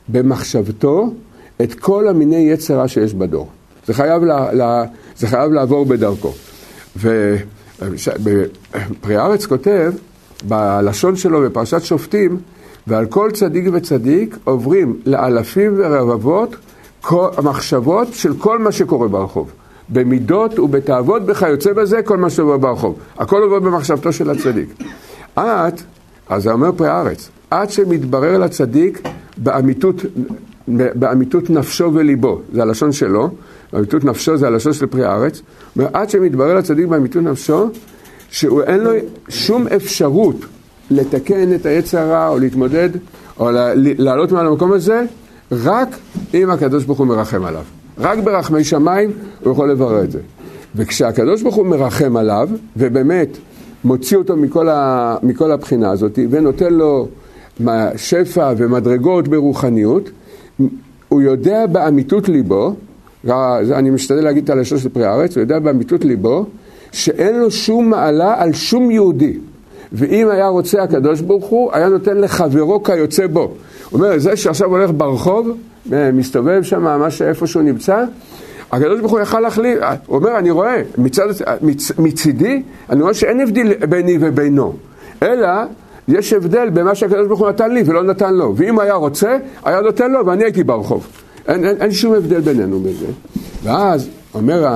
במחשבתו את כל המיני יצרה שיש בדור. זה חייב, לה, לה, זה חייב לעבור בדרכו. ופרי הארץ כותב, בלשון שלו בפרשת שופטים, ועל כל צדיק וצדיק עוברים לאלפים ורבבות המחשבות של כל מה שקורה ברחוב. במידות ובתאוות וכיוצא בזה, כל מה שקורה ברחוב. הכל עובר במחשבתו של הצדיק. את אז זה אומר פרי הארץ, עד שמתברר לצדיק באמיתות, באמיתות נפשו וליבו, זה הלשון שלו, באמיתות נפשו זה הלשון של פרי הארץ, עד שמתברר לצדיק באמיתות נפשו, שאין לו שום אפשרות לתקן את היצר הרע או להתמודד או לעלות מעל המקום הזה, רק אם הקדוש ברוך הוא מרחם עליו. רק ברחמי שמיים הוא יכול לברר את זה. וכשהקדוש ברוך הוא מרחם עליו, ובאמת מוציא אותו מכל, ה, מכל הבחינה הזאת, ונותן לו שפע ומדרגות ברוחניות, הוא יודע באמיתות ליבו, אני משתדל להגיד את הלשון של פרי הארץ, הוא יודע באמיתות ליבו, שאין לו שום מעלה על שום יהודי. ואם היה רוצה הקדוש ברוך הוא, היה נותן לחברו כיוצא בו. הוא אומר, זה שעכשיו הולך ברחוב, מסתובב שם, ממש איפה שהוא נמצא, הקדוש ברוך הוא יכל להחליט, הוא אומר, אני רואה, מצד, מצ, מצידי, אני רואה שאין הבדל ביני ובינו, אלא יש הבדל בין שהקדוש ברוך הוא נתן לי ולא נתן לו, ואם היה רוצה, היה נותן לו ואני הייתי ברחוב. אין, אין, אין שום הבדל בינינו בזה. ואז אומר,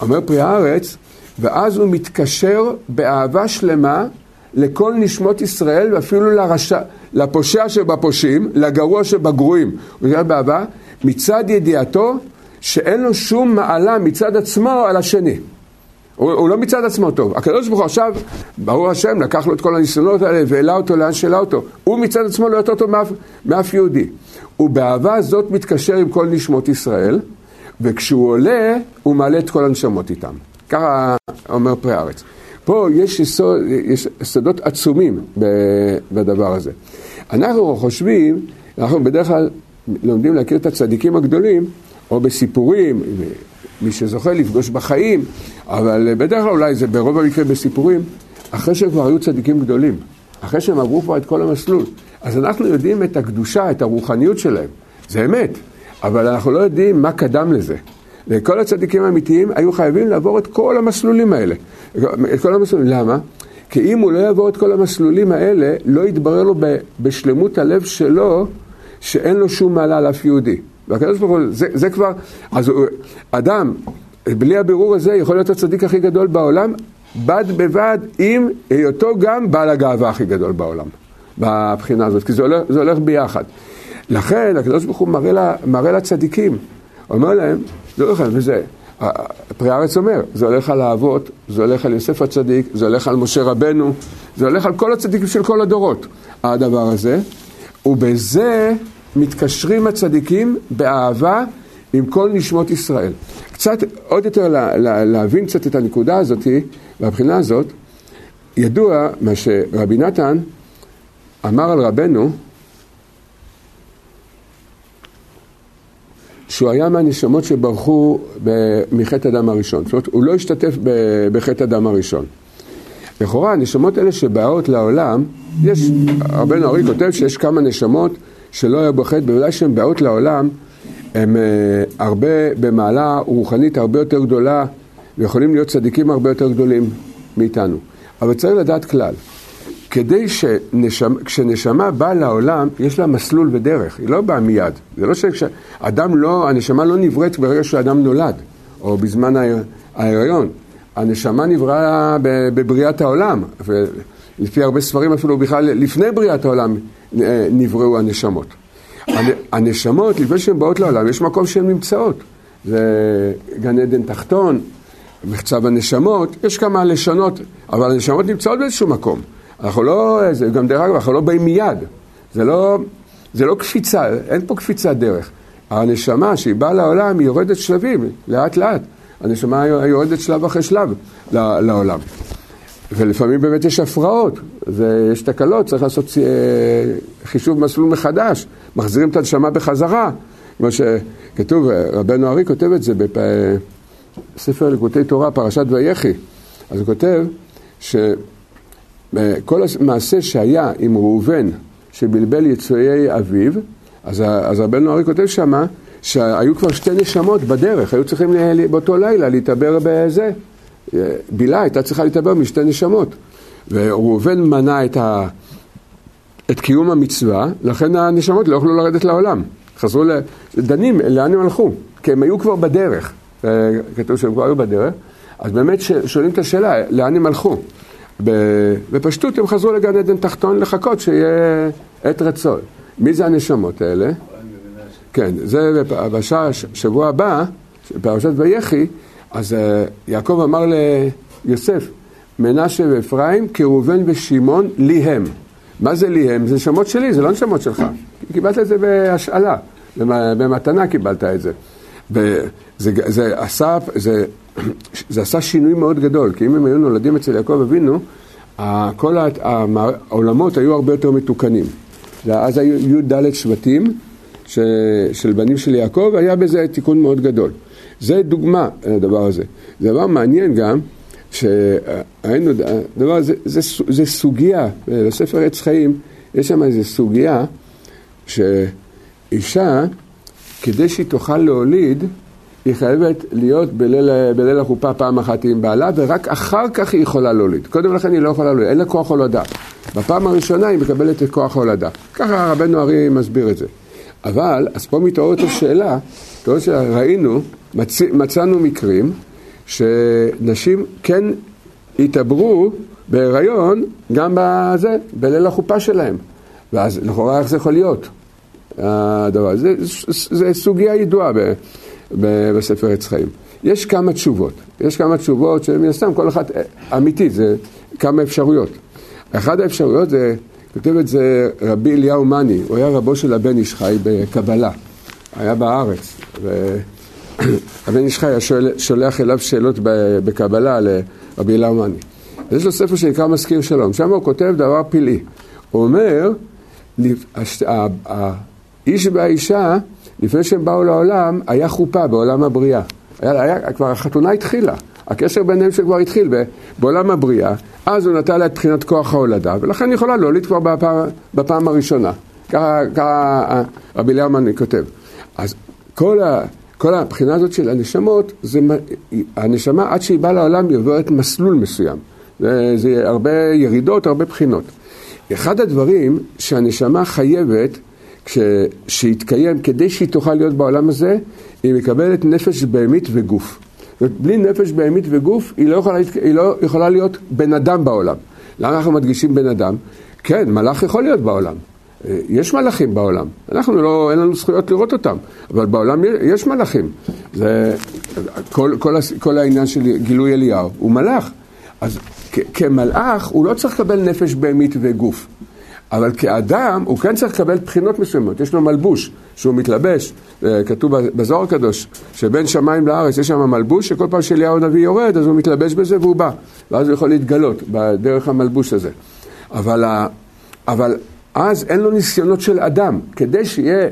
אומר פרי הארץ, ואז הוא מתקשר באהבה שלמה לכל נשמות ישראל ואפילו לרשע, לפושע שבפושעים, לגרוע שבגרועים. הוא מתקשר באהבה מצד ידיעתו שאין לו שום מעלה מצד עצמו על השני. הוא, הוא לא מצד עצמו טוב. הקדוש ברוך הוא עכשיו, ברור השם, לקח לו את כל הניסיונות האלה והעלה אותו לאן שהעלה אותו. הוא מצד עצמו לא יותר טוב מאף, מאף יהודי. ובאהבה זאת מתקשר עם כל נשמות ישראל, וכשהוא עולה, הוא מעלה את כל הנשמות איתם. ככה אומר פרי הארץ. פה יש, יסוד, יש יסודות עצומים בדבר הזה. אנחנו חושבים, אנחנו בדרך כלל לומדים להכיר את הצדיקים הגדולים, או בסיפורים, מי שזוכה לפגוש בחיים, אבל בדרך כלל אולי זה ברוב המקרה בסיפורים, אחרי שהם כבר היו צדיקים גדולים, אחרי שהם עברו כבר את כל המסלול. אז אנחנו יודעים את הקדושה, את הרוחניות שלהם, זה אמת, אבל אנחנו לא יודעים מה קדם לזה. וכל הצדיקים האמיתיים היו חייבים לעבור את כל המסלולים האלה. את כל המסלולים. למה? כי אם הוא לא יעבור את כל המסלולים האלה, לא יתברר לו בשלמות הלב שלו שאין לו שום מעלה על אף יהודי. והקדוש ברוך הוא, זה, זה כבר, אז אדם, בלי הבירור הזה, יכול להיות הצדיק הכי גדול בעולם, בד בבד עם היותו גם בעל הגאווה הכי גדול בעולם, בבחינה הזאת, כי זה הולך, זה הולך ביחד. לכן הקדוש ברוך הוא מראה, לה, מראה לצדיקים, אומר להם, זה הולך על וזה, פרי הארץ אומר, זה הולך על האבות, זה הולך על יוסף הצדיק, זה הולך על משה רבנו, זה הולך על כל הצדיקים של כל הדורות, הדבר הזה, ובזה מתקשרים הצדיקים באהבה עם כל נשמות ישראל. קצת, עוד יותר לה, לה, להבין קצת את הנקודה הזאת, מהבחינה הזאת, ידוע מה שרבי נתן אמר על רבנו, שהוא היה מהנשמות שברחו מחטא הדם הראשון. זאת אומרת, הוא לא השתתף בחטא הדם הראשון. לכאורה, הנשמות האלה שבאות לעולם, יש, רבנו ארי כותב שיש כמה נשמות שלא היו בחטא, בוודאי שהן באות לעולם, הן uh, הרבה במעלה רוחנית הרבה יותר גדולה, ויכולים להיות צדיקים הרבה יותר גדולים מאיתנו. אבל צריך לדעת כלל, כדי שכשנשמה באה לעולם, יש לה מסלול ודרך, היא לא באה מיד. זה לא שאדם לא, הנשמה לא נבראת ברגע שאדם נולד, או בזמן ההיריון. הנשמה נבראה בבריאת העולם, ולפי הרבה ספרים אפילו בכלל לפני בריאת העולם אה, נבראו הנשמות. הנשמות, לפני שהן באות לעולם, יש מקום שהן נמצאות. זה גן עדן תחתון, מחצב הנשמות, יש כמה לשונות, אבל הנשמות נמצאות באיזשהו מקום. אנחנו לא, זה גם דרך אגב, אנחנו לא באים מיד. זה לא, זה לא קפיצה, אין פה קפיצת דרך. הנשמה שהיא באה לעולם, היא יורדת שלבים, לאט לאט. הנשמה יורדת שלב אחרי שלב לעולם. ולפעמים באמת יש הפרעות, זה, יש תקלות, צריך לעשות אה, חישוב מסלול מחדש, מחזירים את הנשמה בחזרה. כמו שכתוב, רבנו ארי כותב את זה בספר ליקוטי תורה, פרשת ויחי. אז הוא כותב שכל המעשה שהיה עם ראובן, שבלבל יצואי אביו, אז, אז רבנו ארי כותב שמה שהיו כבר שתי נשמות בדרך, היו צריכים באותו לילה להתעבר בזה. בילה הייתה צריכה להתעבר משתי נשמות. וראובן מנע את, ה... את קיום המצווה, לכן הנשמות לא יכלו לרדת לעולם. חזרו לדנים, לאן הם הלכו? כי הם היו כבר בדרך. כתוב שהם כבר היו בדרך. אז באמת שואלים את השאלה, לאן הם הלכו? בפשטות הם חזרו לגן עדן תחתון לחכות שיהיה עת רצון. מי זה הנשמות האלה? כן, זה בשבוע הבא, בפרשת ויחי, אז אה, יעקב אמר ליוסף, מנשה ואפרים, כראובן ושמעון, לי הם. מה זה לי הם? זה שמות שלי, זה לא נשמות שלך. קיבלת את זה בהשאלה, במתנה קיבלת את זה. וזה זה עשה, זה, זה עשה שינוי מאוד גדול, כי אם הם היו נולדים אצל יעקב אבינו, כל העולמות היו הרבה יותר מתוקנים. אז היו י"ד שבטים של בנים של יעקב, היה בזה תיקון מאוד גדול. זה דוגמה לדבר הזה. זה דבר מעניין גם, שהיינו, הדבר הזה, זה, זה סוגיה, בספר עץ חיים, יש שם איזו סוגיה שאישה, כדי שהיא תוכל להוליד, היא חייבת להיות בליל, בליל החופה פעם אחת עם בעלה, ורק אחר כך היא יכולה להוליד. קודם לכן היא לא יכולה להוליד, אין לה כוח הולדה. בפעם הראשונה היא מקבלת את כוח ההולדה. ככה רבנו ארי מסביר את זה. אבל, אז פה מתעוררת השאלה, מתעוררת ראינו, מצ... מצאנו מקרים שנשים כן התעברו בהיריון גם בזה, בליל החופה שלהם. ואז לכאורה איך זה יכול להיות? הדבר הזה, זה סוגיה ידועה ב, ב, בספר עץ חיים. יש כמה תשובות, יש כמה תשובות שמן הסתם כל אחת אמיתית, זה כמה אפשרויות. אחת האפשרויות זה, כותב את זה רבי אליהו מאני, הוא היה רבו של הבן איש חי בקבלה, היה בארץ. הבן איש חי שולח אליו שאלות בקבלה לרבי אליהו מאני. יש לו ספר שנקרא מזכיר שלום, שם הוא כותב דבר פלאי. הוא אומר, האיש והאישה, לפני שהם באו לעולם, היה חופה בעולם הבריאה. היה, היה, כבר החתונה התחילה. הקשר ביניהם שכבר התחיל בעולם הבריאה, אז הוא נטל לה את בחינת כוח ההולדה, ולכן יכולה להוליד כבר בפעם, בפעם הראשונה. ככה רבי ליאמן כותב. אז כל, כל הבחינה הזאת של הנשמות, זה, הנשמה עד שהיא באה לעולם היא עוברת מסלול מסוים. זה, זה הרבה ירידות, הרבה בחינות. אחד הדברים שהנשמה חייבת שיתקיים כדי שהיא תוכל להיות בעולם הזה, היא מקבלת נפש בהמית וגוף. בלי נפש בהמית וגוף, היא לא, יכולה, היא לא יכולה להיות בן אדם בעולם. למה אנחנו מדגישים בן אדם? כן, מלאך יכול להיות בעולם. אה, יש מלאכים בעולם. אנחנו לא, אין לנו זכויות לראות אותם, אבל בעולם יש מלאכים. זה, כל, כל, כל העניין של גילוי אליהו הוא מלאך. אז כמלאך הוא לא צריך לקבל נפש בהמית וגוף. אבל כאדם הוא כן צריך לקבל בחינות מסוימות, יש לו מלבוש שהוא מתלבש, אה, כתוב בזוהר הקדוש, שבין שמיים לארץ יש שם מלבוש שכל פעם שאליהו הנביא יורד אז הוא מתלבש בזה והוא בא, ואז הוא יכול להתגלות בדרך המלבוש הזה. אבל, אבל אז אין לו ניסיונות של אדם, כדי שיהיה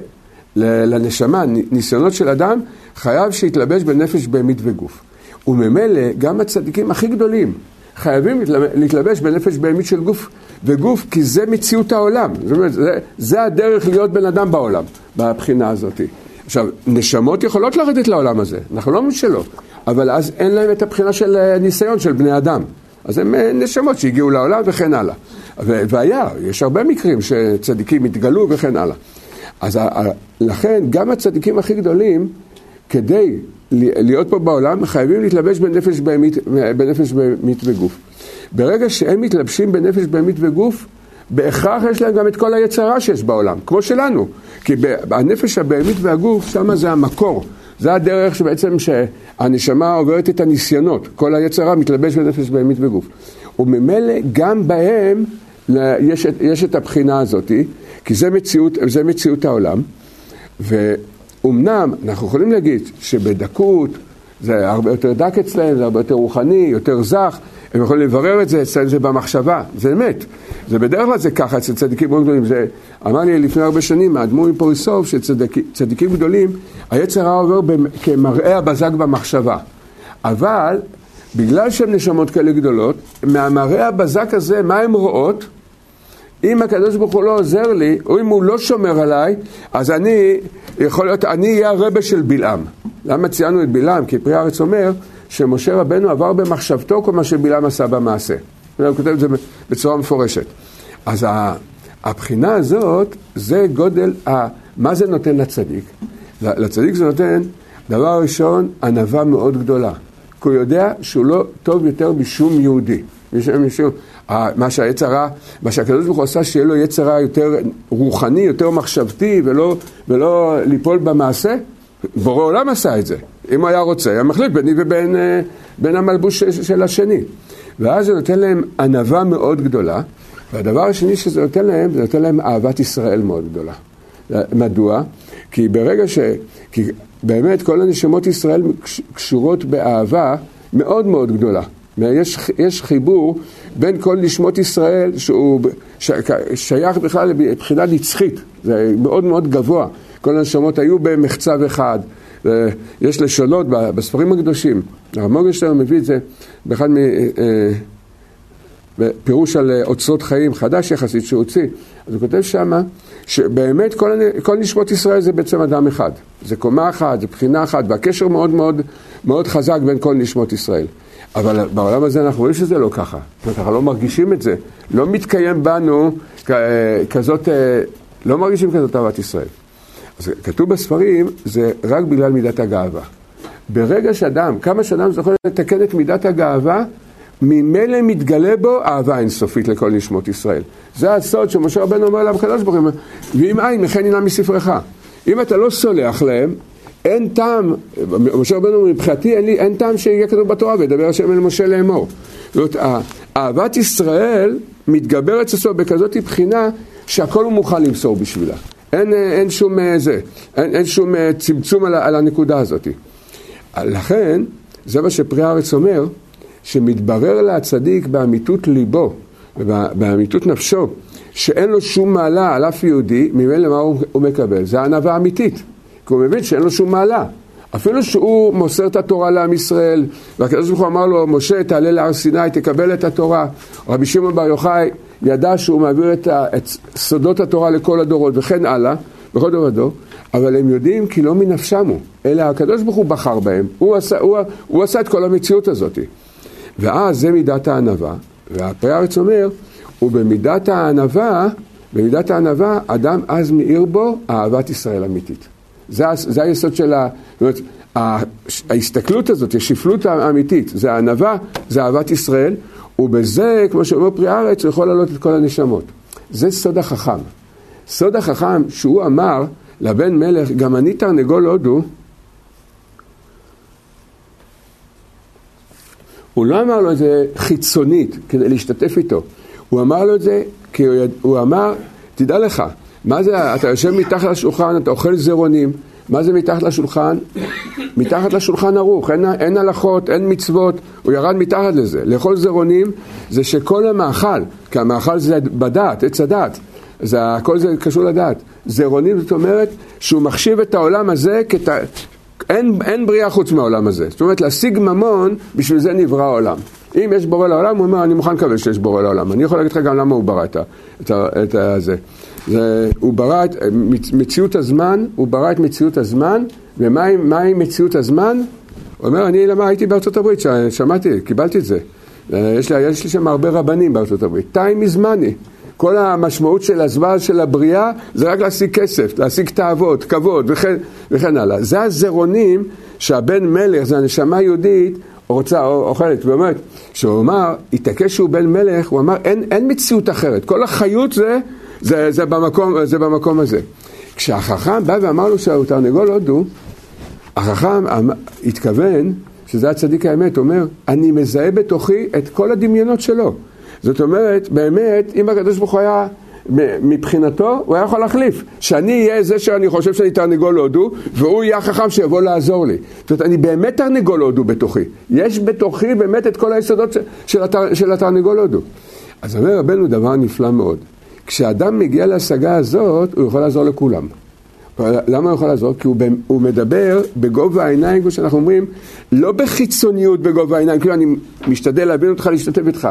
לנשמה ניסיונות של אדם, חייב שיתלבש בנפש בהמית וגוף. וממילא גם הצדיקים הכי גדולים חייבים להתלבש בנפש בהמית של גוף וגוף, כי זה מציאות העולם. זאת אומרת, זה, זה הדרך להיות בן אדם בעולם, בבחינה הזאת. עכשיו, נשמות יכולות לרדת לעולם הזה, אנחנו לא אומרים שלא, אבל אז אין להם את הבחינה של אה, ניסיון של בני אדם. אז הם אה, נשמות שהגיעו לעולם וכן הלאה. והיה, יש הרבה מקרים שצדיקים התגלו וכן הלאה. אז לכן, גם הצדיקים הכי גדולים, כדי להיות פה בעולם, חייבים להתלבש בנפש בהמית, בנפש בהמית וגוף. ברגע שהם מתלבשים בנפש בהמית וגוף, בהכרח יש להם גם את כל היצרה שיש בעולם, כמו שלנו. כי הנפש הבהמית והגוף, שם זה המקור. זה הדרך שבעצם שהנשמה עוברת את הניסיונות. כל היצרה מתלבש בנפש בהמית וגוף. וממילא גם בהם יש יש את הבחינה הזאת, כי זה מציאות, זה מציאות העולם. ואומנם אנחנו יכולים להגיד שבדקות זה הרבה יותר דק אצלהם, זה הרבה יותר רוחני, יותר זך. הם יכולים לברר את זה, אצלם זה במחשבה, זה אמת. זה בדרך כלל זה ככה אצל צדיקים מאוד גדולים. זה אמר לי לפני הרבה שנים, האדמו"ר מפוריסוב, שצדיקים גדולים, היצר הרע עובר כמראה הבזק במחשבה. אבל בגלל שהן נשמות כאלה גדולות, מהמראה הבזק הזה, מה הן רואות? אם הקדוש ברוך הוא לא עוזר לי, או אם הוא לא שומר עליי, אז אני, יכול להיות, אני אהיה הרבה של בלעם. למה ציינו את בלעם? כי פרי הארץ אומר, שמשה רבנו עבר במחשבתו כל מה שבלעם עשה במעשה. הוא כותב את זה בצורה מפורשת. אז הבחינה הזאת, זה גודל, ה, מה זה נותן לצדיק? לצדיק זה נותן, דבר ראשון, ענווה מאוד גדולה. כי הוא יודע שהוא לא טוב יותר משום יהודי. משום, משום, מה שהיצר הרע, מה שהקדוש ברוך הוא עשה, שיהיה לו יצר רע יותר רוחני, יותר מחשבתי, ולא, ולא ליפול במעשה, בורא עולם עשה את זה. אם הוא היה רוצה, היה מחליט ביני ובין אה, בין המלבוש של השני. ואז זה נותן להם ענווה מאוד גדולה, והדבר השני שזה נותן להם, זה נותן להם אהבת ישראל מאוד גדולה. מדוע? כי ברגע ש... כי באמת כל הנשמות ישראל קשורות באהבה מאוד מאוד גדולה. יש, יש חיבור בין כל נשמות ישראל שהוא ש, שייך בכלל לבחינה נצחית, זה מאוד מאוד גבוה. כל הנשמות היו במחצב אחד, יש לשונות בספרים הקדושים. הרב מורגנשטיין מביא את זה באחד מ... אה, בפירוש על אוצרות חיים חדש יחסית שהוא הוציא, אז הוא כותב שמה שבאמת כל, כל נשמות ישראל זה בעצם אדם אחד, זה קומה אחת, זה בחינה אחת, והקשר מאוד מאוד, מאוד חזק בין כל נשמות ישראל. אבל בעולם הזה אנחנו רואים שזה לא ככה, אנחנו לא מרגישים את זה, לא מתקיים בנו כזאת, אה, לא מרגישים כזאת אהבת ישראל. אז כתוב בספרים, זה רק בגלל מידת הגאווה. ברגע שאדם, כמה שאדם זוכר לתקן את מידת הגאווה, ממילא מתגלה בו אהבה אינסופית לכל נשמות ישראל. זה הסוד שמשה רבנו אומר לקדוש ברוך הוא, ואם אין, מכן הנה מספרך. אם אתה לא סולח להם, אין טעם, משה רבנו מבחינתי אין, לי, אין טעם שיהיה כתוב בתורה וידבר השם אל משה לאמור. זאת אומרת, אהבת ישראל מתגברת אצלו בכזאת בחינה שהכל הוא מוכן למסור בשבילה. אין, אין שום אה, זה, אין, אין שום אה, צמצום על, על הנקודה הזאת. לכן, זה מה שפרי הארץ אומר, שמתברר לצדיק באמיתות ליבו ובאמיתות נפשו, שאין לו שום מעלה על אף יהודי, ממילא מה הוא, הוא מקבל? זה ענווה אמיתית, כי הוא מבין שאין לו שום מעלה. אפילו שהוא מוסר את התורה לעם ישראל, והקדוש ברוך הוא אמר לו, משה, תעלה להר סיני, תקבל את התורה. רבי שמעון בר יוחאי ידע שהוא מעביר את, ה, את סודות התורה לכל הדורות, וכן הלאה, בכל דור ודור, אבל הם יודעים כי לא מנפשם הוא, אלא הקדוש ברוך הוא בחר בהם, הוא עשה, הוא, הוא עשה את כל המציאות הזאת. ואז זה מידת הענווה, והפרי הארץ אומר, ובמידת הענווה, במידת הענווה, אדם אז מאיר בו אהבת ישראל אמיתית. זה, זה היסוד של ה... זאת אומרת, ההסתכלות הזאת, השפלות האמיתית, זה הענווה, זה אהבת ישראל, ובזה, כמו שאומר פרי הארץ, הוא יכול להעלות את כל הנשמות. זה סוד החכם. סוד החכם שהוא אמר לבן מלך, גם אני תרנגול הודו, הוא לא אמר לו את זה חיצונית כדי להשתתף איתו, הוא אמר לו את זה כי הוא. הוא אמר, תדע לך, מה זה, אתה יושב מתחת לשולחן, אתה אוכל זרעונים, מה זה מתחת לשולחן? מתחת לשולחן ערוך, אין, אין הלכות, אין מצוות, הוא ירד מתחת לזה. לאכול זרעונים זה שכל המאכל, כי המאכל זה בדעת, עץ הדעת, זה, הכל זה קשור לדעת. זרעונים זאת אומרת שהוא מחשיב את העולם הזה כת... אין, אין בריאה חוץ מהעולם הזה. זאת אומרת, להשיג ממון, בשביל זה נברא העולם. אם יש בורא לעולם, הוא אומר, אני מוכן לקבל שיש בורא לעולם. אני יכול להגיד לך גם למה הוא ברא את, את, את זה. זה. הוא ברא את מציאות הזמן, הוא ברא את מציאות הזמן, ומהי מציאות הזמן? הוא אומר, אני למה הייתי בארצות הברית, שמעתי, קיבלתי את זה. יש לי, יש לי שם הרבה רבנים בארצות הברית. time is money. כל המשמעות של הזמן של הבריאה זה רק להשיג כסף, להשיג תאוות, כבוד וכן, וכן הלאה. זה הזרעונים שהבן מלך, זה הנשמה היהודית, רוצה, אוכלת, ואומרת, כשהוא אמר, התעקש שהוא בן מלך, הוא אמר, אין, אין מציאות אחרת, כל החיות זה, זה, זה, במקום, זה במקום הזה. כשהחכם בא ואמר לו שהוא תרנגול הודו, החכם התכוון, שזה הצדיק האמת, אומר, אני מזהה בתוכי את כל הדמיונות שלו. זאת אומרת, באמת, אם הקדוש ברוך הוא היה, מבחינתו, הוא היה יכול להחליף. שאני אהיה זה שאני חושב שאני תרנגול הודו, והוא יהיה החכם שיבוא לעזור לי. זאת אומרת, אני באמת תרנגול הודו בתוכי. יש בתוכי באמת את כל היסודות של, התר, של התרנגול הודו. אז אומר רבנו דבר נפלא מאוד. כשאדם מגיע להשגה הזאת, הוא יכול לעזור לכולם. למה הוא יכול לעזור? כי הוא, הוא מדבר בגובה העיניים, כמו שאנחנו אומרים, לא בחיצוניות בגובה העיניים, כאילו אני משתדל להבין אותך, להשתתף איתך.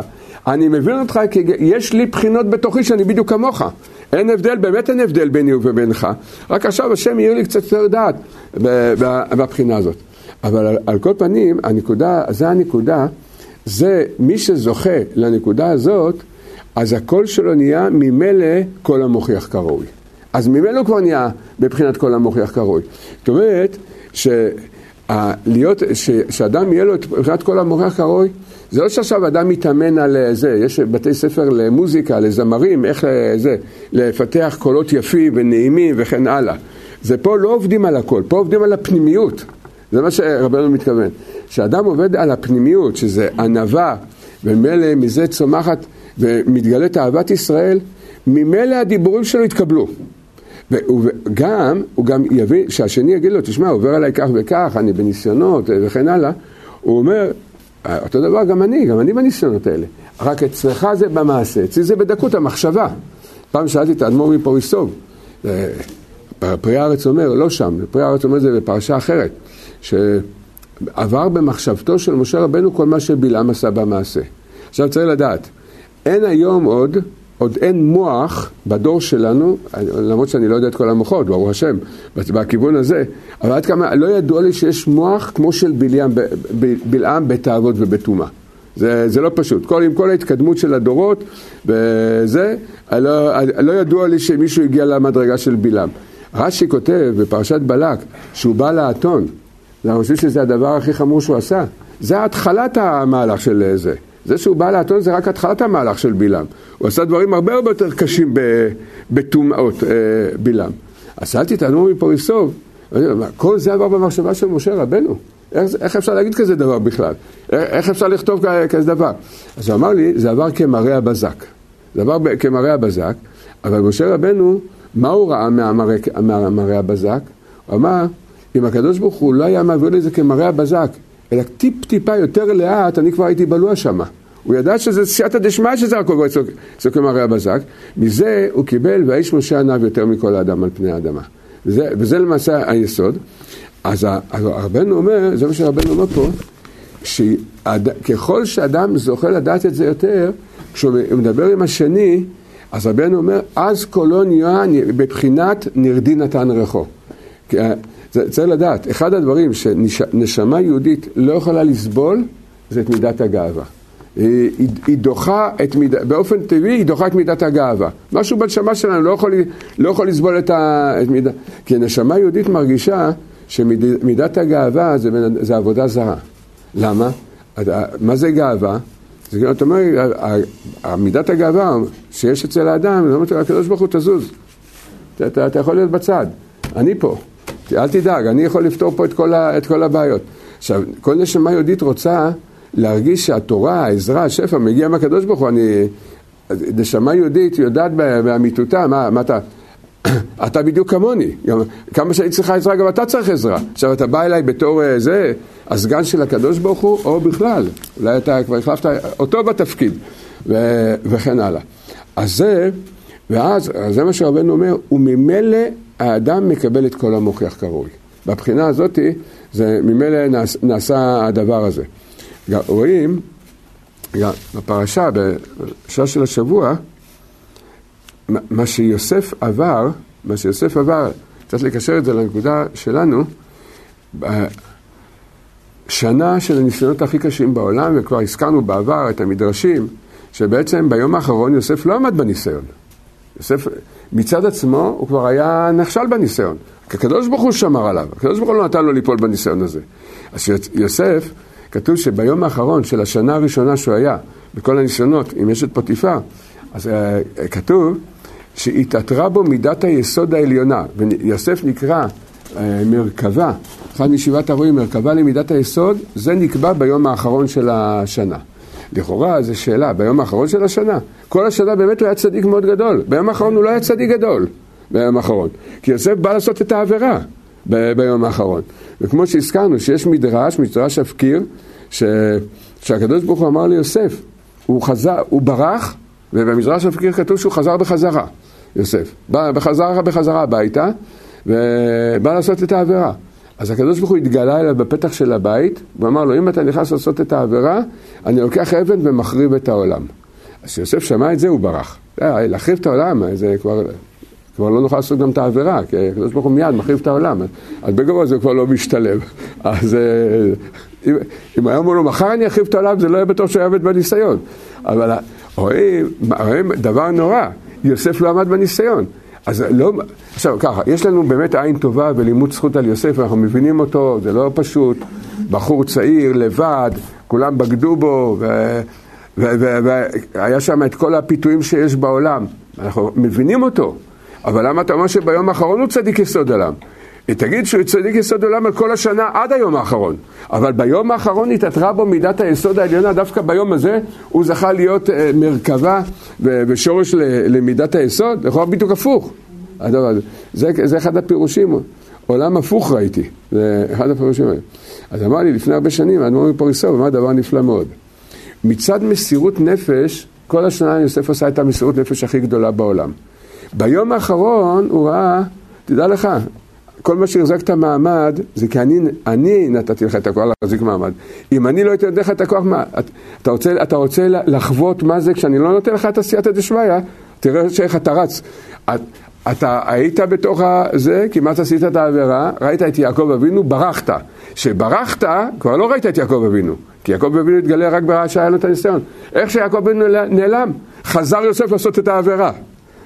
אני מבין אותך כי יש לי בחינות בתוכי שאני בדיוק כמוך. אין הבדל, באמת אין הבדל ביני ובינך. רק עכשיו השם יהיה לי קצת יותר דעת בבחינה הזאת. אבל על, על כל פנים, הנקודה, זה הנקודה, זה מי שזוכה לנקודה הזאת, אז הקול שלו נהיה ממילא קול המוכיח כראוי. אז ממילא הוא כבר נהיה בבחינת קול המוכיח כראוי. זאת אומרת, שלהיות, שאדם יהיה לו את בחינת קול המוכיח כראוי, זה לא שעכשיו אדם מתאמן על אה, זה, יש בתי ספר למוזיקה, לזמרים, איך אה, זה, לפתח קולות יפים ונעימים וכן הלאה. זה פה לא עובדים על הכל, פה עובדים על הפנימיות. זה מה שרבנו מתכוון. כשאדם עובד על הפנימיות, שזה ענווה, וממילא מזה צומחת ומתגלית אהבת ישראל, ממילא הדיבורים שלו יתקבלו. וגם, הוא גם יבין, שהשני יגיד לו, תשמע, עובר עליי כך וכך, אני בניסיונות וכן הלאה, הוא אומר, אותו דבר גם אני, גם אני בניסיונות האלה. רק אצלך זה במעשה, אצלי זה בדקות המחשבה. פעם שאלתי את האדמו"ר מפוריסוב, אה, פרי הארץ אומר, לא שם, פרי הארץ אומר זה בפרשה אחרת, שעבר במחשבתו של משה רבנו כל מה שבלעם עשה במעשה. עכשיו צריך לדעת, אין היום עוד עוד אין מוח בדור שלנו, למרות שאני לא יודע את כל המוחות, ברוך השם, בכיוון הזה, אבל עד כמה, לא ידוע לי שיש מוח כמו של בלעם, בלעם בתאוות ובטומאה. זה, זה לא פשוט. כל, עם כל ההתקדמות של הדורות וזה, לא, לא ידוע לי שמישהו הגיע למדרגה של בלעם. רש"י כותב בפרשת בלק שהוא בא לאתון, אנחנו חושבים שזה הדבר הכי חמור שהוא עשה. זה התחלת המהלך של זה. זה שהוא בא לאתון זה רק התחלת המהלך של בלעם. הוא עשה דברים הרבה הרבה יותר קשים בטומאות אה, בלעם. אז שאלתי את האדמו"ר מפוריסוב, כל זה עבר במחשבה של משה רבנו. איך, איך אפשר להגיד כזה דבר בכלל? איך אפשר לכתוב כזה דבר? אז הוא אמר לי, זה עבר כמראה הבזק. זה עבר כמראה הבזק, אבל משה רבנו, מה הוא ראה מהמראה הבזק? הוא אמר, אם הקדוש ברוך הוא לא היה מעביר לי זה כמראה הבזק, אלא טיפ-טיפה יותר לאט, אני כבר הייתי בלוע שמה. הוא ידע שזה סייעתא דשמיא שזה עובר אצלו כמראה הבזק. מזה הוא קיבל, והאיש משה עניו יותר מכל האדם על פני האדמה. וזה, וזה למעשה היסוד. אז רבנו אומר, זה מה שרבנו אומר פה, שככל שאדם זוכה לדעת את זה יותר, כשהוא מדבר עם השני, אז רבנו אומר, אז קולו נהיה בבחינת נרדי נתן ריחו. צריך לדעת, אחד הדברים שנשמה יהודית לא יכולה לסבול, זה את מידת הגאווה. היא, היא דוחה את מידת, באופן טבעי היא דוחה את מידת הגאווה. משהו בנשמה שלנו לא יכול, לא יכול לסבול את, ה, את מידת... כי נשמה יהודית מרגישה שמידת הגאווה זה, זה עבודה זרה. למה? מה זה גאווה? זה זאת אומרת, מידת הגאווה שיש אצל האדם, זה אומר, הקדוש ברוך הוא תזוז. אתה, אתה, אתה יכול להיות בצד, אני פה. אל תדאג, אני יכול לפתור פה את כל, ה, את כל הבעיות. עכשיו, כל נשמה יהודית רוצה להרגיש שהתורה, העזרה, השפע, מגיע מהקדוש ברוך הוא. אני... נשמה יהודית יודעת באמיתותה, מה, מה אתה... אתה בדיוק כמוני, גם, כמה שאני צריכה עזרה, גם אתה צריך עזרה. עכשיו אתה בא אליי בתור אה, זה, הסגן של הקדוש ברוך הוא, או בכלל, אולי אתה כבר החלפת אותו בתפקיד, ו, וכן הלאה. אז זה, ואז, זה מה שרבנו אומר, וממילא האדם מקבל את כל המוכיח כראוי. בבחינה הזאת, זה ממילא נעש, נעשה הדבר הזה. רואים, בפרשה, בשעה של השבוע, מה שיוסף עבר, מה שיוסף עבר, צריך לקשר את זה לנקודה שלנו, שנה של הניסיונות הכי קשים בעולם, וכבר הזכרנו בעבר את המדרשים, שבעצם ביום האחרון יוסף לא עמד בניסיון. יוסף, מצד עצמו, הוא כבר היה נכשל בניסיון. הקדוש ברוך הוא שמר עליו, הקדוש ברוך הוא לא נתן לו ליפול בניסיון הזה. אז יוסף, כתוב שביום האחרון של השנה הראשונה שהוא היה, בכל הניסיונות עם אשת פוטיפה, אז uh, כתוב שהתעטרה בו מידת היסוד העליונה, ויוסף נקרא uh, מרכבה, אחד משבעת הרואים, מרכבה למידת היסוד, זה נקבע ביום האחרון של השנה. לכאורה זו שאלה, ביום האחרון של השנה, כל השנה באמת הוא היה צדיק מאוד גדול, ביום האחרון הוא לא היה צדיק גדול, ביום האחרון, כי יוסף בא לעשות את העבירה ב- ביום האחרון. וכמו שהזכרנו, שיש מדרש, מדרש אבקיר, ש... שהקדוש ברוך הוא אמר ליוסף, הוא חזר, הוא ברח, ובמדרש אבקיר כתוב שהוא חזר בחזרה, יוסף. בא בחזרה בחזרה הביתה, ובא לעשות את העבירה. אז הקדוש ברוך הוא התגלה אליו בפתח של הבית, ואמר לו, אם אתה נכנס לעשות את העבירה, אני לוקח אבן ומחריב את העולם. אז כשיוסף שמע את זה, הוא ברח. אה, להחריב את העולם, זה כבר, כבר לא נוכל לעשות גם את העבירה, כי הקדוש ברוך הוא מיד מחריב את העולם. אז בגרוע זה כבר לא משתלב. אז אה, אם, אם היה אומר לו, מחר אני אחריב את העולם, זה לא יהיה בטוח שהוא יעבד בניסיון. אבל רואים, רואים דבר נורא, יוסף לא עמד בניסיון. אז לא, עכשיו ככה, יש לנו באמת עין טובה ולימוד זכות על יוסף, אנחנו מבינים אותו, זה לא פשוט, בחור צעיר, לבד, כולם בגדו בו, והיה שם את כל הפיתויים שיש בעולם. אנחנו מבינים אותו, אבל למה אתה אומר שביום האחרון הוא צדיק יסוד עולם? תגיד שהוא צדיק יסוד עולם על כל השנה עד היום האחרון, אבל ביום האחרון התעטרה בו מידת היסוד העליונה, דווקא ביום הזה הוא זכה להיות אה, מרכבה ושורש למידת היסוד, לכאורה בדיוק הפוך. הדבר הזה. זה, זה אחד הפירושים, עולם הפוך ראיתי, זה אחד הפירושים האלה. אז אמר לי לפני הרבה שנים, האדמו"ר מפוריסוב, אמר דבר נפלא מאוד. מצד מסירות נפש, כל השנה יוסף עשה את המסירות נפש הכי גדולה בעולם. ביום האחרון הוא ראה, תדע לך, כל מה שהחזקת מעמד, זה כי אני, אני נתתי לך את הכוח להחזיק מעמד. אם אני לא נותן לך את הכוח, מה, אתה רוצה, אתה רוצה לחוות מה זה כשאני לא נותן לך את הסייעתא דשמיא, תראה איך אתה רץ. אתה היית בתוך זה, כמעט עשית את העבירה, ראית את יעקב אבינו, ברחת. כשברחת, כבר לא ראית את יעקב אבינו, כי יעקב אבינו התגלה רק ברעה שהיה לו את הניסיון. איך שיעקב אבינו נעלם, חזר יוסף לעשות את העבירה.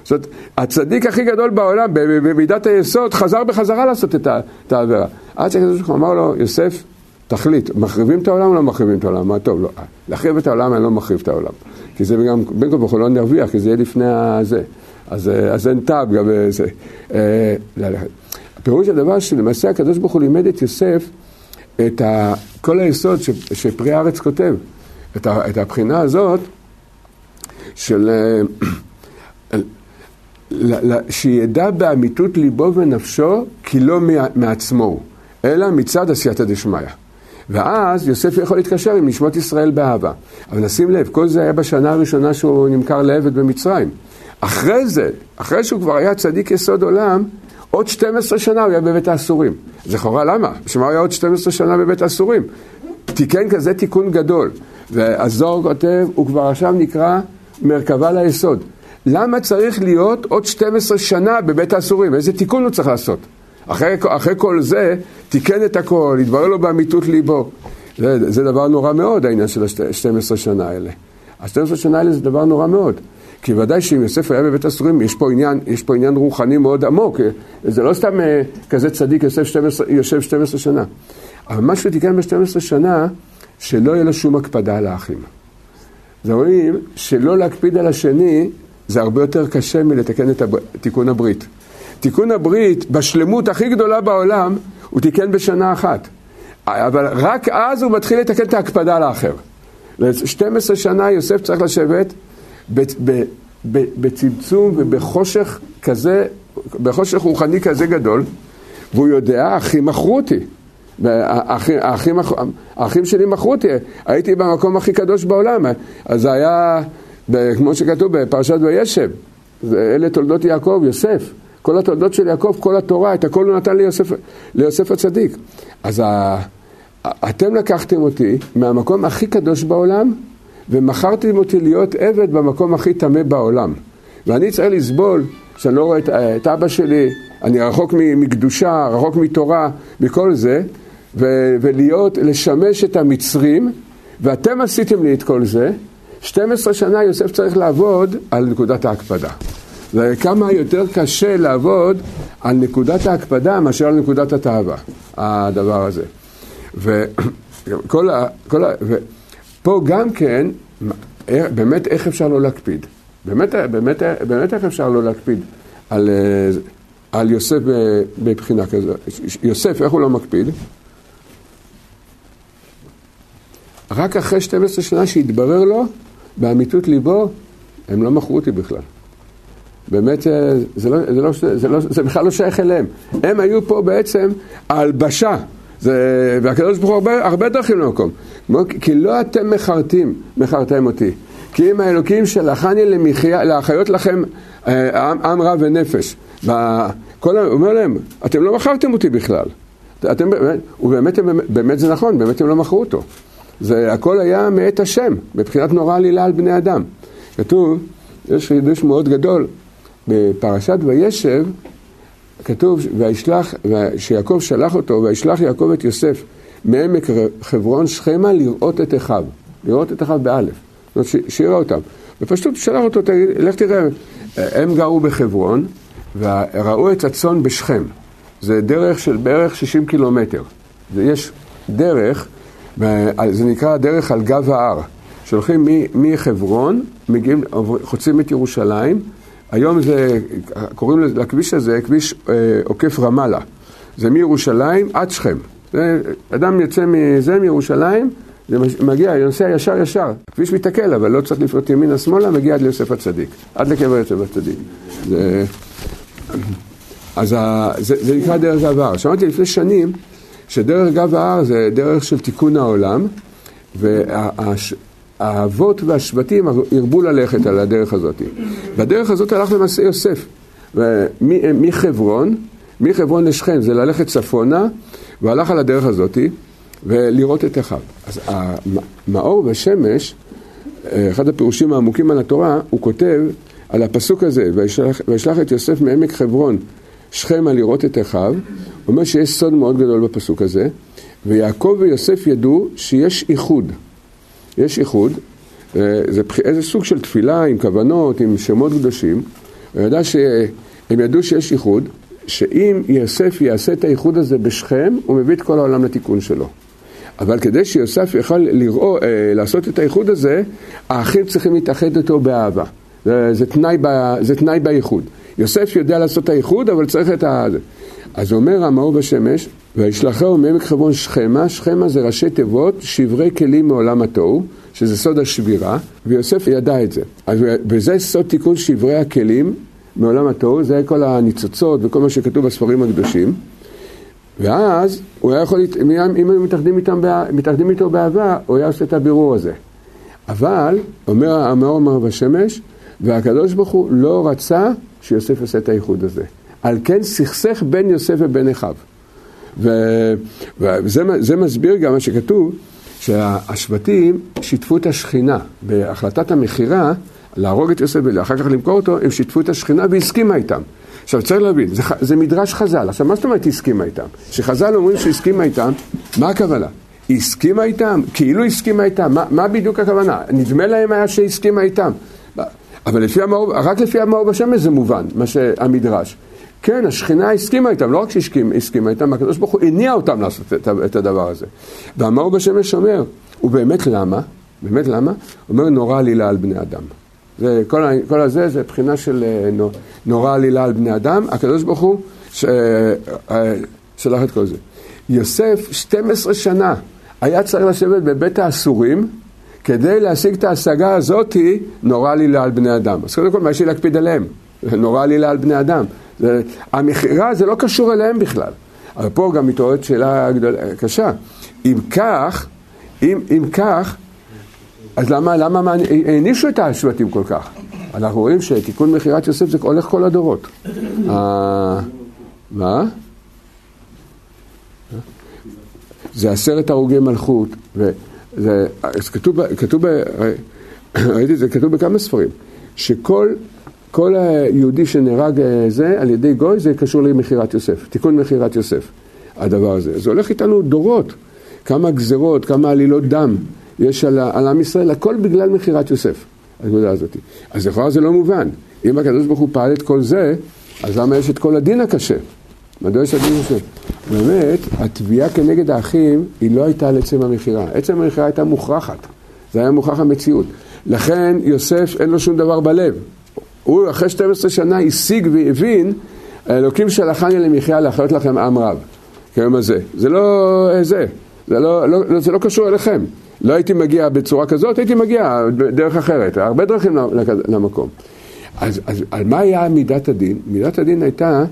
זאת אומרת, הצדיק הכי גדול בעולם, במידת היסוד, חזר בחזרה לעשות את העבירה. עד שהקדוש ברוך הוא אמר לו, יוסף, תחליט, מחריבים את העולם או לא מחריבים את העולם? מה טוב, לא, להחריב את העולם, אני לא מחריב את העולם. כי זה גם, בין כה וכה לא נרוויח, כי זה יהיה לפני הזה. אז, אה, אז אין טעם גם זה. אה, פירוש הדבר שלמעשה הקדוש ברוך הוא לימד את יוסף את ה, כל היסוד ש, שפרי הארץ כותב, את, ה, את הבחינה הזאת של אה, שידע באמיתות ליבו ונפשו כי לא מעצמו, אלא מצד עשייתא דשמיא. ואז יוסף יכול להתקשר עם נשמות ישראל באהבה. אבל נשים לב, כל זה היה בשנה הראשונה שהוא נמכר לעבד במצרים. אחרי זה, אחרי שהוא כבר היה צדיק יסוד עולם, עוד 12 שנה הוא היה בבית האסורים. זכורה למה? בשביל מה הוא היה עוד 12 שנה בבית האסורים? תיקן כזה תיקון גדול. והזוהר כותב, הוא כבר עכשיו נקרא מרכבה ליסוד. למה צריך להיות עוד 12 שנה בבית האסורים? איזה תיקון הוא צריך לעשות? אחרי, אחרי כל זה, תיקן את הכל, התברר לו באמיתות ליבו. זה, זה דבר נורא מאוד, העניין של ה-12 שנה האלה. ה-12 שנה האלה זה דבר נורא מאוד. כי ודאי שאם יוסף היה בבית הסורים, יש פה עניין, יש פה עניין רוחני מאוד עמוק. זה לא סתם אה, כזה צדיק יוסף 12, יושב 12 שנה. אבל מה שהוא תיקן ב-12 שנה, שלא יהיה לו שום הקפדה על האחים. זה אומרים שלא להקפיד על השני, זה הרבה יותר קשה מלתקן את הבר... תיקון הברית. תיקון הברית, בשלמות הכי גדולה בעולם, הוא תיקן בשנה אחת. אבל רק אז הוא מתחיל לתקן את ההקפדה על האחר. 12 שנה יוסף צריך לשבת בצמצום ובחושך כזה, בחושך רוחני כזה גדול, והוא יודע, אחים מכרו אותי. האחים שלי מכרו אותי, הייתי במקום הכי קדוש בעולם, אז זה היה, כמו שכתוב בפרשת וישב, אלה תולדות יעקב, יוסף, כל התולדות של יעקב, כל התורה, את הכל הוא נתן ליוסף, ליוסף הצדיק. אז ה, אתם לקחתם אותי מהמקום הכי קדוש בעולם, ומכרתם אותי להיות עבד במקום הכי טמא בעולם. ואני צריך לסבול שאני לא רואה את, את אבא שלי, אני רחוק מקדושה, רחוק מתורה, מכל זה, ו, ולהיות, לשמש את המצרים, ואתם עשיתם לי את כל זה. 12 שנה יוסף צריך לעבוד על נקודת ההקפדה. וכמה יותר קשה לעבוד על נקודת ההקפדה מאשר על נקודת התאווה, הדבר הזה. וכל ה... ה... פה גם כן, באמת איך אפשר לא להקפיד? באמת, באמת, באמת איך אפשר לא להקפיד על, על יוסף בבחינה כזו? יוסף, איך הוא לא מקפיד? רק אחרי 12 שנה שהתברר לו, באמיתות ליבו, הם לא מכרו אותי בכלל. באמת, זה, לא, זה, לא, זה, לא, זה בכלל לא שייך אליהם. הם היו פה בעצם ההלבשה. זה, והקדוש ברוך הוא הרבה, דרכים למקום. כי לא אתם מכרתים, מכרתם אותי. כי אם האלוקים שלחני למחיה, להחיות לכם אה, עם, עם רע ונפש. וכל, הוא אומר להם, אתם לא מכרתם אותי בכלל. אתם, ובאמת באמת זה נכון, באמת הם לא מכרו אותו. זה הכל היה מאת השם, מבחינת נורא עלילה על בני אדם. כתוב, יש חידוש מאוד גדול, בפרשת וישב, כתוב, וישלח, שיעקב שלח אותו, וישלח יעקב את יוסף מעמק חברון שכמה לראות את אחיו, לראות את אחיו באלף, זאת אומרת שיראה אותם. ופשוט שלח אותו, תגיד, לך תראה, הם גרו בחברון וראו את הצאן בשכם. זה דרך של בערך 60 קילומטר. יש דרך זה נקרא דרך על גב ההר. שהולכים מחברון, מגיעים, חוצים את ירושלים. היום זה, קוראים לכביש הזה כביש אה, עוקף רמאללה. זה מירושלים עד שכם. זה, אדם יוצא מזה, מירושלים, זה מגיע, נוסע ישר ישר. הכביש מתעכל, אבל לא צריך לפנות ימינה שמאלה, מגיע עד ליוסף הצדיק. עד לקבר יוסף הצדיק. זה, אז ה, זה, זה נקרא דרך ההר. שמעתי לפני שנים שדרך גב ההר זה דרך של תיקון העולם, והאבות והשבטים הרבו ללכת על הדרך הזאת. והדרך הזאת הלך למעשה יוסף. מחברון, מחברון לשכם זה ללכת צפונה, והלך על הדרך הזאת ולראות את אחיו. אז המאור והשמש, אחד הפירושים העמוקים על התורה, הוא כותב על הפסוק הזה, וישלח את יוסף מעמק חברון שכמה לראות את אחיו, הוא אומר שיש סוד מאוד גדול בפסוק הזה, ויעקב ויוסף ידעו שיש איחוד. יש איחוד, אה, זה איזה סוג של תפילה עם כוונות, עם שמות קדושים, וידע שהם ידעו שיש איחוד, שאם יוסף יעשה את האיחוד הזה בשכם, הוא מביא את כל העולם לתיקון שלו. אבל כדי שיוסף יוכל לראות, אה, לעשות את האיחוד הזה, האחים צריכים להתאחד איתו באהבה. זה, זה, תנאי, ב, זה תנאי באיחוד. יוסף יודע לעשות את האיחוד, אבל צריך את ה... אז אומר המאור בשמש, וישלחהו מעמק חברון שכמה, שכמה זה ראשי תיבות, שברי כלים מעולם התוהו, שזה סוד השבירה, ויוסף ידע את זה. אז, וזה סוד תיקון שברי הכלים מעולם התוהו, זה כל הניצוצות וכל מה שכתוב בספרים הקדושים. ואז הוא היה יכול, אם היו מתאחדים, איתם, מתאחדים איתו באהבה, הוא היה עושה את הבירור הזה. אבל, אומר המאור אומר בשמש, והקדוש ברוך הוא לא רצה שיוסף יעשה את האיחוד הזה. על כן סכסך בין יוסף ובין אחיו. וזה מסביר גם מה שכתוב, שהשבטים שיתפו את השכינה. בהחלטת המכירה, להרוג את יוסף ואחר כך למכור אותו, הם שיתפו את השכינה והסכימה איתם. עכשיו צריך להבין, זה, זה מדרש חז"ל, עכשיו מה זאת אומרת הסכימה איתם? כשחז"ל אומרים שהסכימה איתם, מה הכוונה? הסכימה איתם? כאילו הסכימה איתם, מה, מה בדיוק הכוונה? נדמה להם היה שהסכימה איתם. אבל לפי המאור, רק לפי המאור בשמש זה מובן, מה שהמדרש. כן, השכינה הסכימה איתם, לא רק שהסכימה איתם, הקדוש ברוך הוא הניע אותם לעשות את, את הדבר הזה. והמאור בשמש אומר, ובאמת למה? באמת למה? אומר נורא עלילה על בני אדם. זה, כל, כל הזה זה בחינה של אה, נורא עלילה על בני אדם, הקדוש ברוך הוא ש, אה, אה, שלח את כל זה. יוסף 12 שנה היה צריך לשבת בבית האסורים כדי להשיג את ההשגה הזאתי, נורא עלילה על בני אדם. אז קודם כל, מה יש לי להקפיד עליהם? נורא עלילה על בני אדם. המכירה זה לא קשור אליהם בכלל. אבל פה גם מתעוררת שאלה גדולה, קשה. אם כך, אם, אם כך, אז למה, למה הענישו את השבטים כל כך? אנחנו רואים שתיקון מכירת יוסף זה הולך כל הדורות. אה, מה? זה עשרת הרוגי מלכות, וזה כתוב, כתוב, ראיתי את זה, כתוב בכמה ספרים, שכל כל היהודי שנהרג אה, זה על ידי גוי זה קשור למכירת יוסף, תיקון מכירת יוסף, הדבר הזה. זה הולך איתנו דורות, כמה גזרות, כמה עלילות דם יש על, על עם ישראל, הכל בגלל מכירת יוסף, הנקודה הזאת. אז לכאורה זה לא מובן. אם הקדוש ברוך הוא פעל את כל זה, אז למה יש את כל הדין הקשה? מדוע יש הדין הקשה? באמת, התביעה כנגד האחים היא לא הייתה על עצם המכירה. עצם המכירה הייתה מוכרחת. זה היה מוכרח המציאות. לכן יוסף אין לו שום דבר בלב. הוא אחרי 12 שנה השיג והבין, אלוקים שלחני למחיה להחיות לכם עם רב, כיום הזה. זה לא זה, זה לא, לא, זה לא קשור אליכם. לא הייתי מגיע בצורה כזאת, הייתי מגיע בדרך אחרת, הרבה דרכים למקום. אז, אז על מה היה מידת הדין? מידת הדין הייתה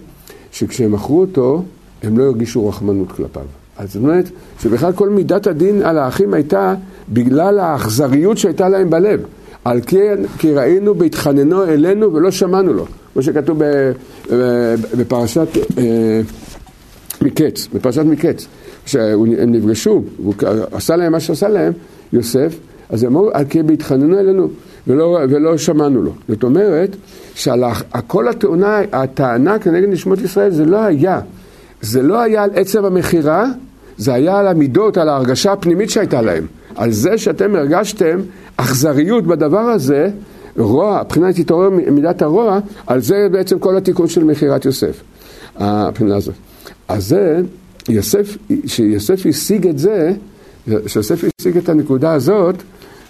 שכשהם מכרו אותו, הם לא הרגישו רחמנות כלפיו. אז זאת אומרת שבכלל כל מידת הדין על האחים הייתה בגלל האכזריות שהייתה להם בלב. על כן כי ראינו בהתחננו אלינו ולא שמענו לו, כמו שכתוב בפרשת אה, מקץ, בפרשת מקץ, שהם נפגשו, והוא עשה להם מה שעשה להם, יוסף, אז הם אמרו, על כן בהתחננו אלינו ולא, ולא שמענו לו. זאת אומרת, שכל הטענה, הטענה כנגד נשמות ישראל זה לא היה, זה לא היה על עצם המכירה, זה היה על המידות, על ההרגשה הפנימית שהייתה להם. על זה שאתם הרגשתם אכזריות בדבר הזה, רוע, מבחינת התעורר מידת הרוע, על זה בעצם כל התיקון של מכירת יוסף, הבחינה הזאת. אז זה, יוסף, שיוסף השיג את זה, שיוסף השיג את הנקודה הזאת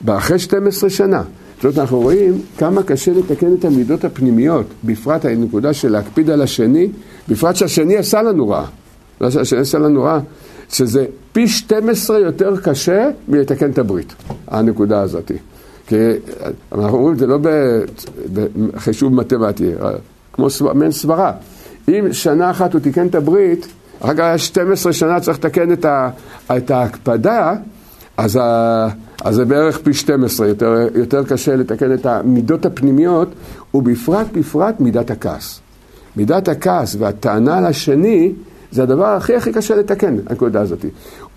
אחרי 12 שנה. זאת אנחנו רואים כמה קשה לתקן את המידות הפנימיות, בפרט הנקודה של להקפיד על השני, בפרט שהשני עשה לנו רע. לא שהשני עשה לנו רע, שזה פי 12 יותר קשה מלתקן את הברית, הנקודה הזאת. כי אנחנו אומרים את זה לא בחישוב מתמטי, כמו מעין סברה. אם שנה אחת הוא תיקן את הברית, אחר כך היה 12 שנה צריך לתקן את, ה, את ההקפדה, אז, ה, אז זה בערך פי 12, יותר, יותר קשה לתקן את המידות הפנימיות, ובפרט בפרט מידת הכעס. מידת הכעס והטענה לשני זה הדבר הכי הכי קשה לתקן, הנקודה הזאת.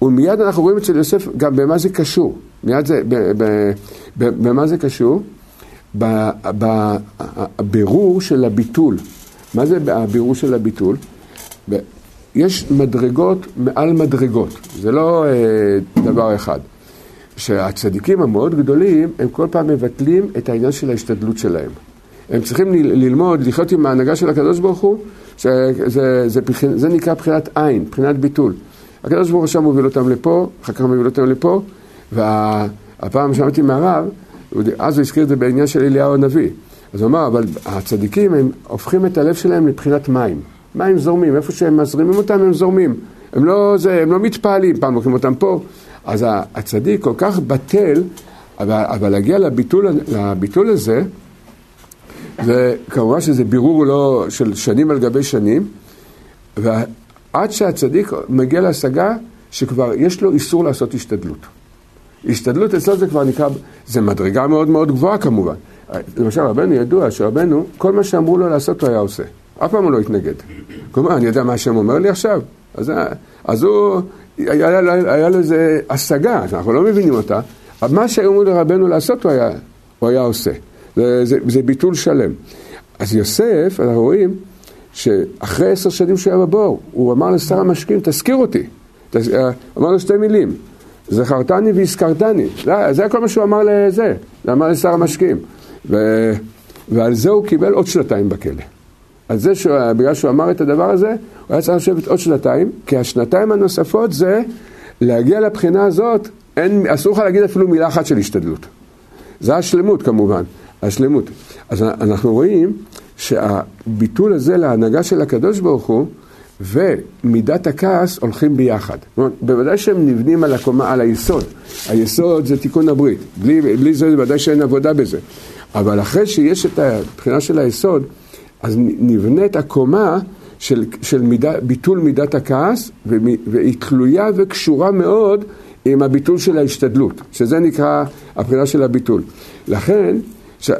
ומיד אנחנו רואים אצל יוסף גם במה זה קשור. מיד זה, במה זה קשור? בבירור של הביטול. מה זה הבירור של הביטול? יש מדרגות מעל מדרגות, זה לא אה, דבר אחד. שהצדיקים המאוד גדולים, הם כל פעם מבטלים את העניין של ההשתדלות שלהם. הם צריכים ללמוד, לחיות עם ההנהגה של הקדוש ברוך הוא, שזה זה, זה, זה נקרא בחינת עין, בחינת ביטול. הקדוש ברוך הוא עכשיו מוביל אותם לפה, אחר כך מוביל אותם לפה, והפעם שמעתי מהרב, אז הוא הזכיר את זה בעניין של אליהו הנביא. אז הוא אמר, אבל הצדיקים הם הופכים את הלב שלהם לבחינת מים. מים זורמים, איפה שהם מזרימים אותם הם זורמים. הם לא, זה, הם לא מתפעלים, פעם לוקחים אותם פה. אז הצדיק כל כך בטל, אבל, אבל להגיע לביטול, לביטול הזה, זה כמובן שזה בירור לא של שנים על גבי שנים, ועד שהצדיק מגיע להשגה שכבר יש לו איסור לעשות השתדלות. השתדלות אצלו זה כבר נקרא, זה מדרגה מאוד מאוד גבוהה כמובן. למשל רבנו ידוע שרבנו, כל מה שאמרו לו לעשות הוא היה עושה. אף פעם הוא לא התנגד. כלומר, אני יודע מה השם אומר לי עכשיו? אז, אז הוא, היה, היה, היה לזה השגה, אנחנו לא מבינים אותה, אבל מה שהיו לרבנו לעשות הוא היה, הוא היה עושה. זה, זה, זה ביטול שלם. אז יוסף, אנחנו רואים שאחרי עשר שנים שהוא היה בבור, הוא אמר לשר המשקים, תזכיר אותי. תז... אמר לו שתי מילים, זכרתני והזכרתני. זה, זה כל מה שהוא אמר לזה, זה אמר לשר המשקים. ו... ועל זה הוא קיבל עוד שנתיים בכלא. על זה שבגלל שהוא אמר את הדבר הזה, הוא היה צריך לשבת עוד שנתיים, כי השנתיים הנוספות זה להגיע לבחינה הזאת, אין, אסור לך להגיד אפילו מילה אחת של השתדלות. זה השלמות כמובן, השלמות. אז אנחנו רואים שהביטול הזה להנהגה של הקדוש ברוך הוא ומידת הכעס הולכים ביחד. בוודאי שהם נבנים על הקומה, על היסוד. היסוד זה תיקון הברית. בלי, בלי זה בוודאי שאין עבודה בזה. אבל אחרי שיש את הבחינה של היסוד, אז נבנית הקומה של, של מידה, ביטול מידת הכעס, והיא תלויה וקשורה מאוד עם הביטול של ההשתדלות, שזה נקרא הבחינה של הביטול. לכן,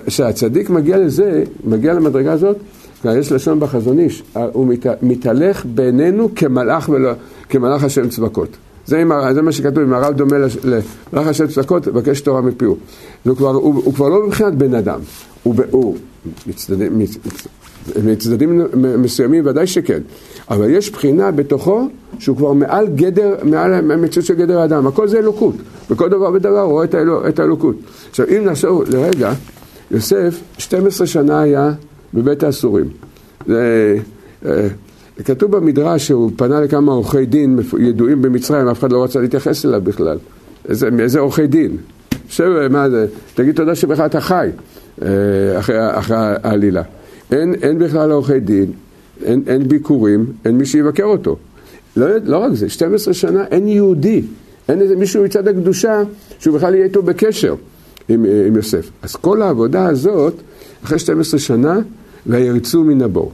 כשהצדיק מגיע לזה, מגיע למדרגה הזאת, יש לשון בחזון איש, הוא מת, מתהלך בינינו כמלאך, ולא, כמלאך השם צבקות. זה, זה מה שכתוב, אם הרב דומה למלאך השם צבקות, בקש תורה מפיהו. הוא הוא, כבר לא מבחינת בן אדם, הוא, הוא מצדדים, מצדדים מסוימים ודאי שכן, אבל יש בחינה בתוכו שהוא כבר מעל גדר, מעל המציאות של גדר האדם, הכל זה אלוקות, בכל דבר ודבר הוא רואה את האלוקות. עכשיו אם נחשוב לרגע, יוסף 12 שנה היה בבית האסורים. זה, אה, כתוב במדרש שהוא פנה לכמה עורכי דין ידועים במצרים, אף אחד לא רצה להתייחס אליו בכלל. איזה, איזה עורכי דין? שב, מה זה, תגיד תודה שבכלל אתה חי אה, אחרי, אחרי העלילה. אין, אין בכלל עורכי דין, אין, אין ביקורים, אין מי שיבקר אותו. לא, לא רק זה, 12 שנה אין יהודי, אין איזה מישהו מצד הקדושה שהוא בכלל יהיה איתו בקשר עם, עם יוסף. אז כל העבודה הזאת, אחרי 12 שנה, וירצו מן הבור.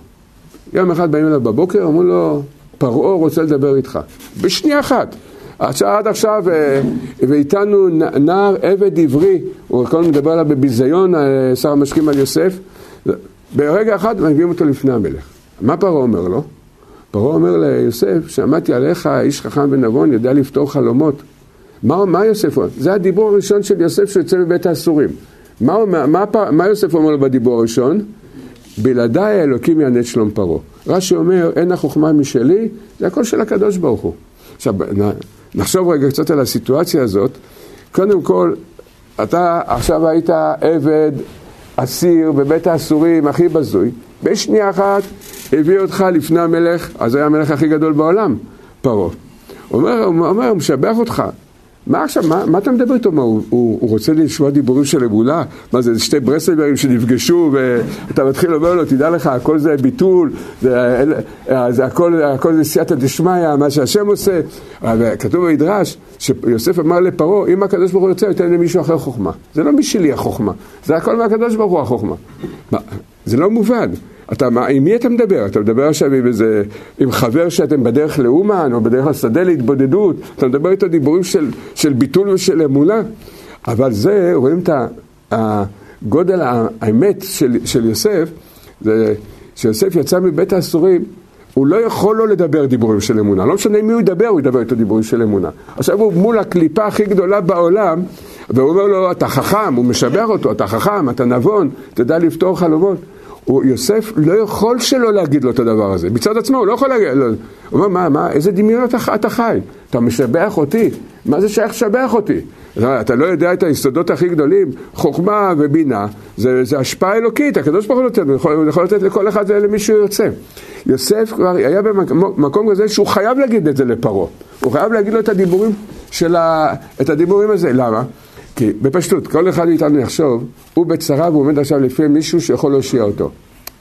יום אחד באים אליו בבוקר, אמרו לו, פרעה רוצה לדבר איתך. בשנייה אחת. עד עכשיו, אה, ואיתנו נער עבד עברי, הוא כל הזמן מדבר עליו בביזיון, אה, שר המשקים על יוסף. ברגע אחד מביאים אותו לפני המלך. מה פרעה אומר לו? פרעה אומר ליוסף, שמעתי עליך, איש חכם ונבון, יודע לפתור חלומות. מה, מה יוסף אומר? זה הדיבור הראשון של יוסף שיוצא מבית האסורים. מה, מה, מה, מה יוסף אומר לו בדיבור הראשון? בלעדיי האלוקים יענה שלום פרעה. רש"י אומר, אין החוכמה משלי, זה הכל של הקדוש ברוך הוא. עכשיו, נחשוב רגע קצת על הסיטואציה הזאת. קודם כל, אתה עכשיו היית עבד, אסיר בבית האסורים הכי בזוי, בשנייה אחת הביא אותך לפני המלך, אז היה המלך הכי גדול בעולם, פרעה. אומר, אומר, הוא משבח אותך. מה עכשיו, מה, מה אתה מדבר איתו? מה, הוא, הוא, הוא רוצה לשמוע דיבורים של אמונה? מה זה, שתי ברסלברים שנפגשו ואתה מתחיל לומר לו, תדע לך, הכל זה ביטול, זה, זה הכל, הכל זה סייעתא דשמיא, מה שהשם עושה. כתוב במדרש, שיוסף אמר לפרעה, אם הקדוש ברוך הוא יוצא, ייתן למישהו אחר חוכמה. זה לא משלי החוכמה, זה הכל מהקדוש ברוך הוא החוכמה. מה, זה לא מובן. אתה, מה, עם מי אתה מדבר? אתה מדבר עכשיו עם איזה, עם חבר שאתם בדרך לאומן, או בדרך לשדה להתבודדות, אתה מדבר איתו דיבורים של, של ביטול ושל אמונה? אבל זה, רואים את הגודל האמת של, של יוסף, זה שיוסף יצא מבית האסורים, הוא לא יכול לא לדבר דיבורים של אמונה. לא משנה מי הוא ידבר, הוא ידבר איתו דיבורים של אמונה. עכשיו הוא מול הקליפה הכי גדולה בעולם, והוא אומר לו, אתה חכם, הוא משבח אותו, אתה חכם, אתה נבון, תדע לפתור חלומות. הוא, יוסף לא יכול שלא להגיד לו את הדבר הזה. מצד עצמו הוא לא יכול להגיד, לא. הוא אומר, מה, מה, איזה דמיון אתה, אתה חי? אתה משבח אותי? מה זה שייך לשבח אותי? אתה לא יודע את היסודות הכי גדולים, חוכמה ובינה, זה, זה השפעה אלוקית, הקדוש ברוך הוא נותן, הוא יכול, יכול לתת לכל אחד למי שהוא יוצא. יוסף כבר היה במקום כזה שהוא חייב להגיד את זה לפרעה, הוא חייב להגיד לו את הדיבורים של ה... את הדיבורים הזה, למה? כי בפשטות, כל אחד מאיתנו יחשוב, הוא בצרה והוא עומד עכשיו לפי מישהו שיכול להושיע אותו.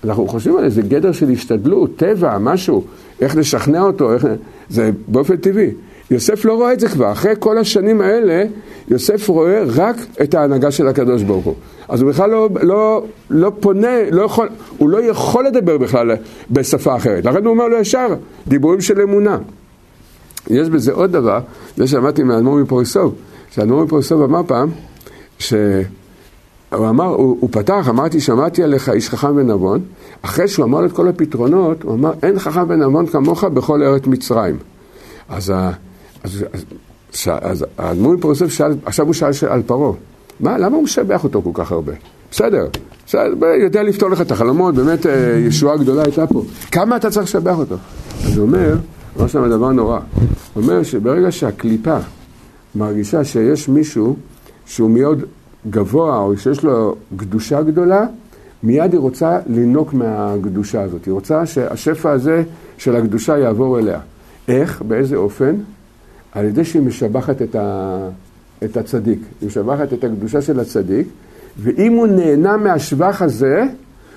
אנחנו חושבים על איזה גדר של השתדלות, טבע, משהו, איך לשכנע אותו, איך... זה באופן טבעי. יוסף לא רואה את זה כבר, אחרי כל השנים האלה, יוסף רואה רק את ההנהגה של הקדוש ברוך הוא. אז הוא בכלל לא, לא, לא פונה, לא יכול, הוא לא יכול לדבר בכלל בשפה אחרת. לכן הוא אומר לו ישר, דיבורים של אמונה. יש בזה עוד דבר, זה שמעתי מהאדמו"ר מפוריסוב, שהאדמו"ר מפוריסוב אמר פעם, שהוא אמר, הוא, הוא פתח, אמרתי, שמעתי עליך איש חכם ונבון, אחרי שהוא אמר לו את כל הפתרונות, הוא אמר, אין חכם ונבון כמוך בכל ארץ מצרים. אז, אז, אז, אז האדמו"ר מפוריסוב שאל, עכשיו הוא שאל על פרעה, מה, למה הוא משבח אותו כל כך הרבה? בסדר, בסדר, יודע לפתור לך את החלומות, באמת אה, ישועה גדולה הייתה פה. כמה אתה צריך לשבח אותו? אז הוא אומר, אמר שם דבר נורא. הוא אומר שברגע שהקליפה מרגישה שיש מישהו שהוא מאוד גבוה או שיש לו קדושה גדולה, מיד היא רוצה לינוק מהקדושה הזאת. היא רוצה שהשפע הזה של הקדושה יעבור אליה. איך? באיזה אופן? על ידי שהיא משבחת את, ה... את הצדיק. היא משבחת את הקדושה של הצדיק, ואם הוא נהנה מהשבח הזה,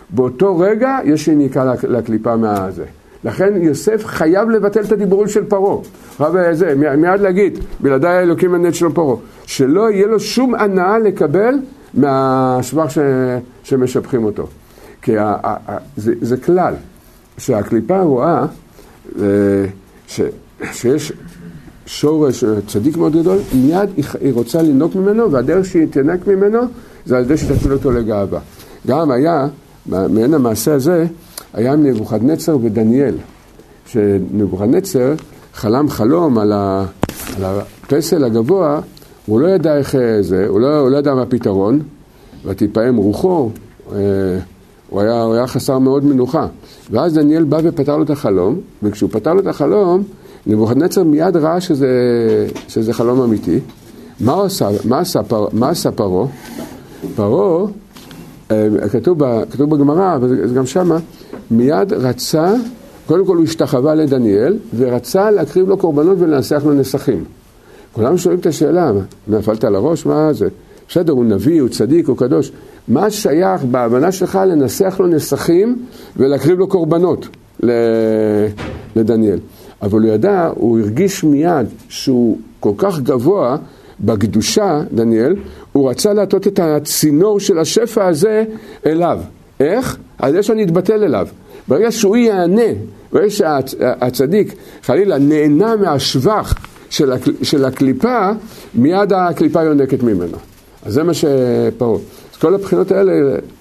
באותו רגע יש יניקה לקליפה מהזה. לכן יוסף חייב לבטל את הדיבורים של פרעה. רב זה, מיד להגיד, בלעדיי האלוקים הנט של פרעה. שלא יהיה לו שום הנאה לקבל מהשבח ש... שמשבחים אותו. כי ה... ה... זה, זה כלל, שהקליפה רואה אה, ש... שיש שורש צדיק מאוד גדול, מיד היא רוצה לנוק ממנו, והדרך שהיא תנק ממנו זה על ידי שתפיל אותו לגאווה. גם היה, מעין המעשה הזה, היה נבוכדנצר ודניאל, שנבוכדנצר חלם חלום על, הפסל הגבוה, הוא לא ידע איך זה, הוא לא, הוא לא ידע מה הפתרון, ותפעם רוחו, אה, הוא היה, הוא היה חסר מאוד מנוחה. ואז דניאל בא ופתר לו את החלום, וכשהוא פתר לו את החלום, נבוכדנצר מיד ראה שזה, שזה חלום אמיתי. מה עשה, מה עשה, פר, מה עשה פרעה? פרעה, אה, כתוב, כתוב בגמרא, וזה גם שמה, מיד רצה, קודם כל הוא השתחווה לדניאל, ורצה להקריב לו קורבנות ולנסח לו נסכים. כולם שואלים את השאלה, נפלת על הראש? מה זה? בסדר, הוא נביא, הוא צדיק, הוא קדוש. מה שייך בהבנה שלך לנסח לו נסכים ולהקריב לו קורבנות לדניאל? אבל הוא ידע, הוא הרגיש מיד שהוא כל כך גבוה בקדושה, דניאל, הוא רצה להטות את הצינור של השפע הזה אליו. איך? על זה שאני אתבטל אליו. ברגע שהוא יענה, ברגע שהצדיק חלילה נהנה מהשבח של, הקל, של הקליפה, מיד הקליפה יונקת ממנו. אז זה מה שפרעה. אז כל הבחינות האלה,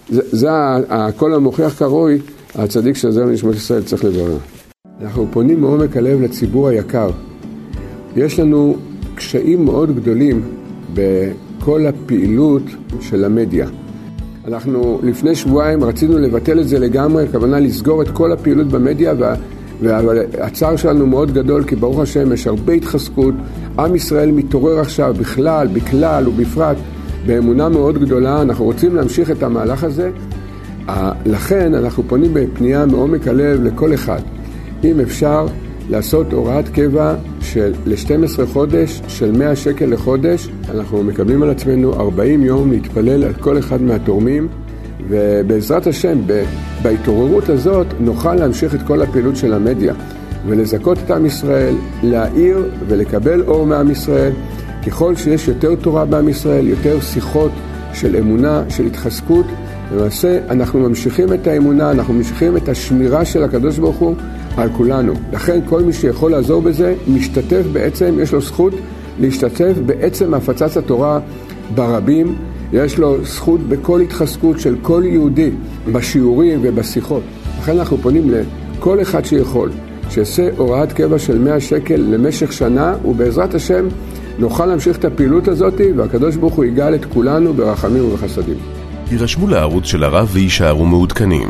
זה, זה הקול המוכיח כראוי, הצדיק של זרם נשמות ישראל צריך לברר. אנחנו פונים מעומק הלב לציבור היקר. יש לנו קשיים מאוד גדולים בכל הפעילות של המדיה. אנחנו לפני שבועיים רצינו לבטל את זה לגמרי, הכוונה לסגור את כל הפעילות במדיה וה... והצער שלנו מאוד גדול כי ברוך השם יש הרבה התחזקות, עם ישראל מתעורר עכשיו בכלל, בכלל ובפרט באמונה מאוד גדולה, אנחנו רוצים להמשיך את המהלך הזה, לכן אנחנו פונים בפנייה מעומק הלב לכל אחד, אם אפשר לעשות הוראת קבע של ל-12 חודש של 100 שקל לחודש, אנחנו מקבלים על עצמנו 40 יום להתפלל על כל אחד מהתורמים ובעזרת השם, בהתעוררות הזאת נוכל להמשיך את כל הפעילות של המדיה ולזכות את עם ישראל, להאיר ולקבל אור מעם ישראל. ככל שיש יותר תורה בעם ישראל, יותר שיחות של אמונה, של התחזקות, למעשה אנחנו ממשיכים את האמונה, אנחנו ממשיכים את השמירה של הקדוש ברוך הוא על כולנו. לכן כל מי שיכול לעזור בזה, משתתף בעצם, יש לו זכות להשתתף בעצם הפצת התורה ברבים. יש לו זכות בכל התחזקות של כל יהודי בשיעורים ובשיחות. לכן אנחנו פונים לכל אחד שיכול, שיעשה הוראת קבע של 100 שקל למשך שנה, ובעזרת השם נוכל להמשיך את הפעילות הזאת, והקדוש ברוך הוא יגאל את כולנו ברחמים ובחסדים. יירשמו לערוץ של הרב ויישארו מעודכנים.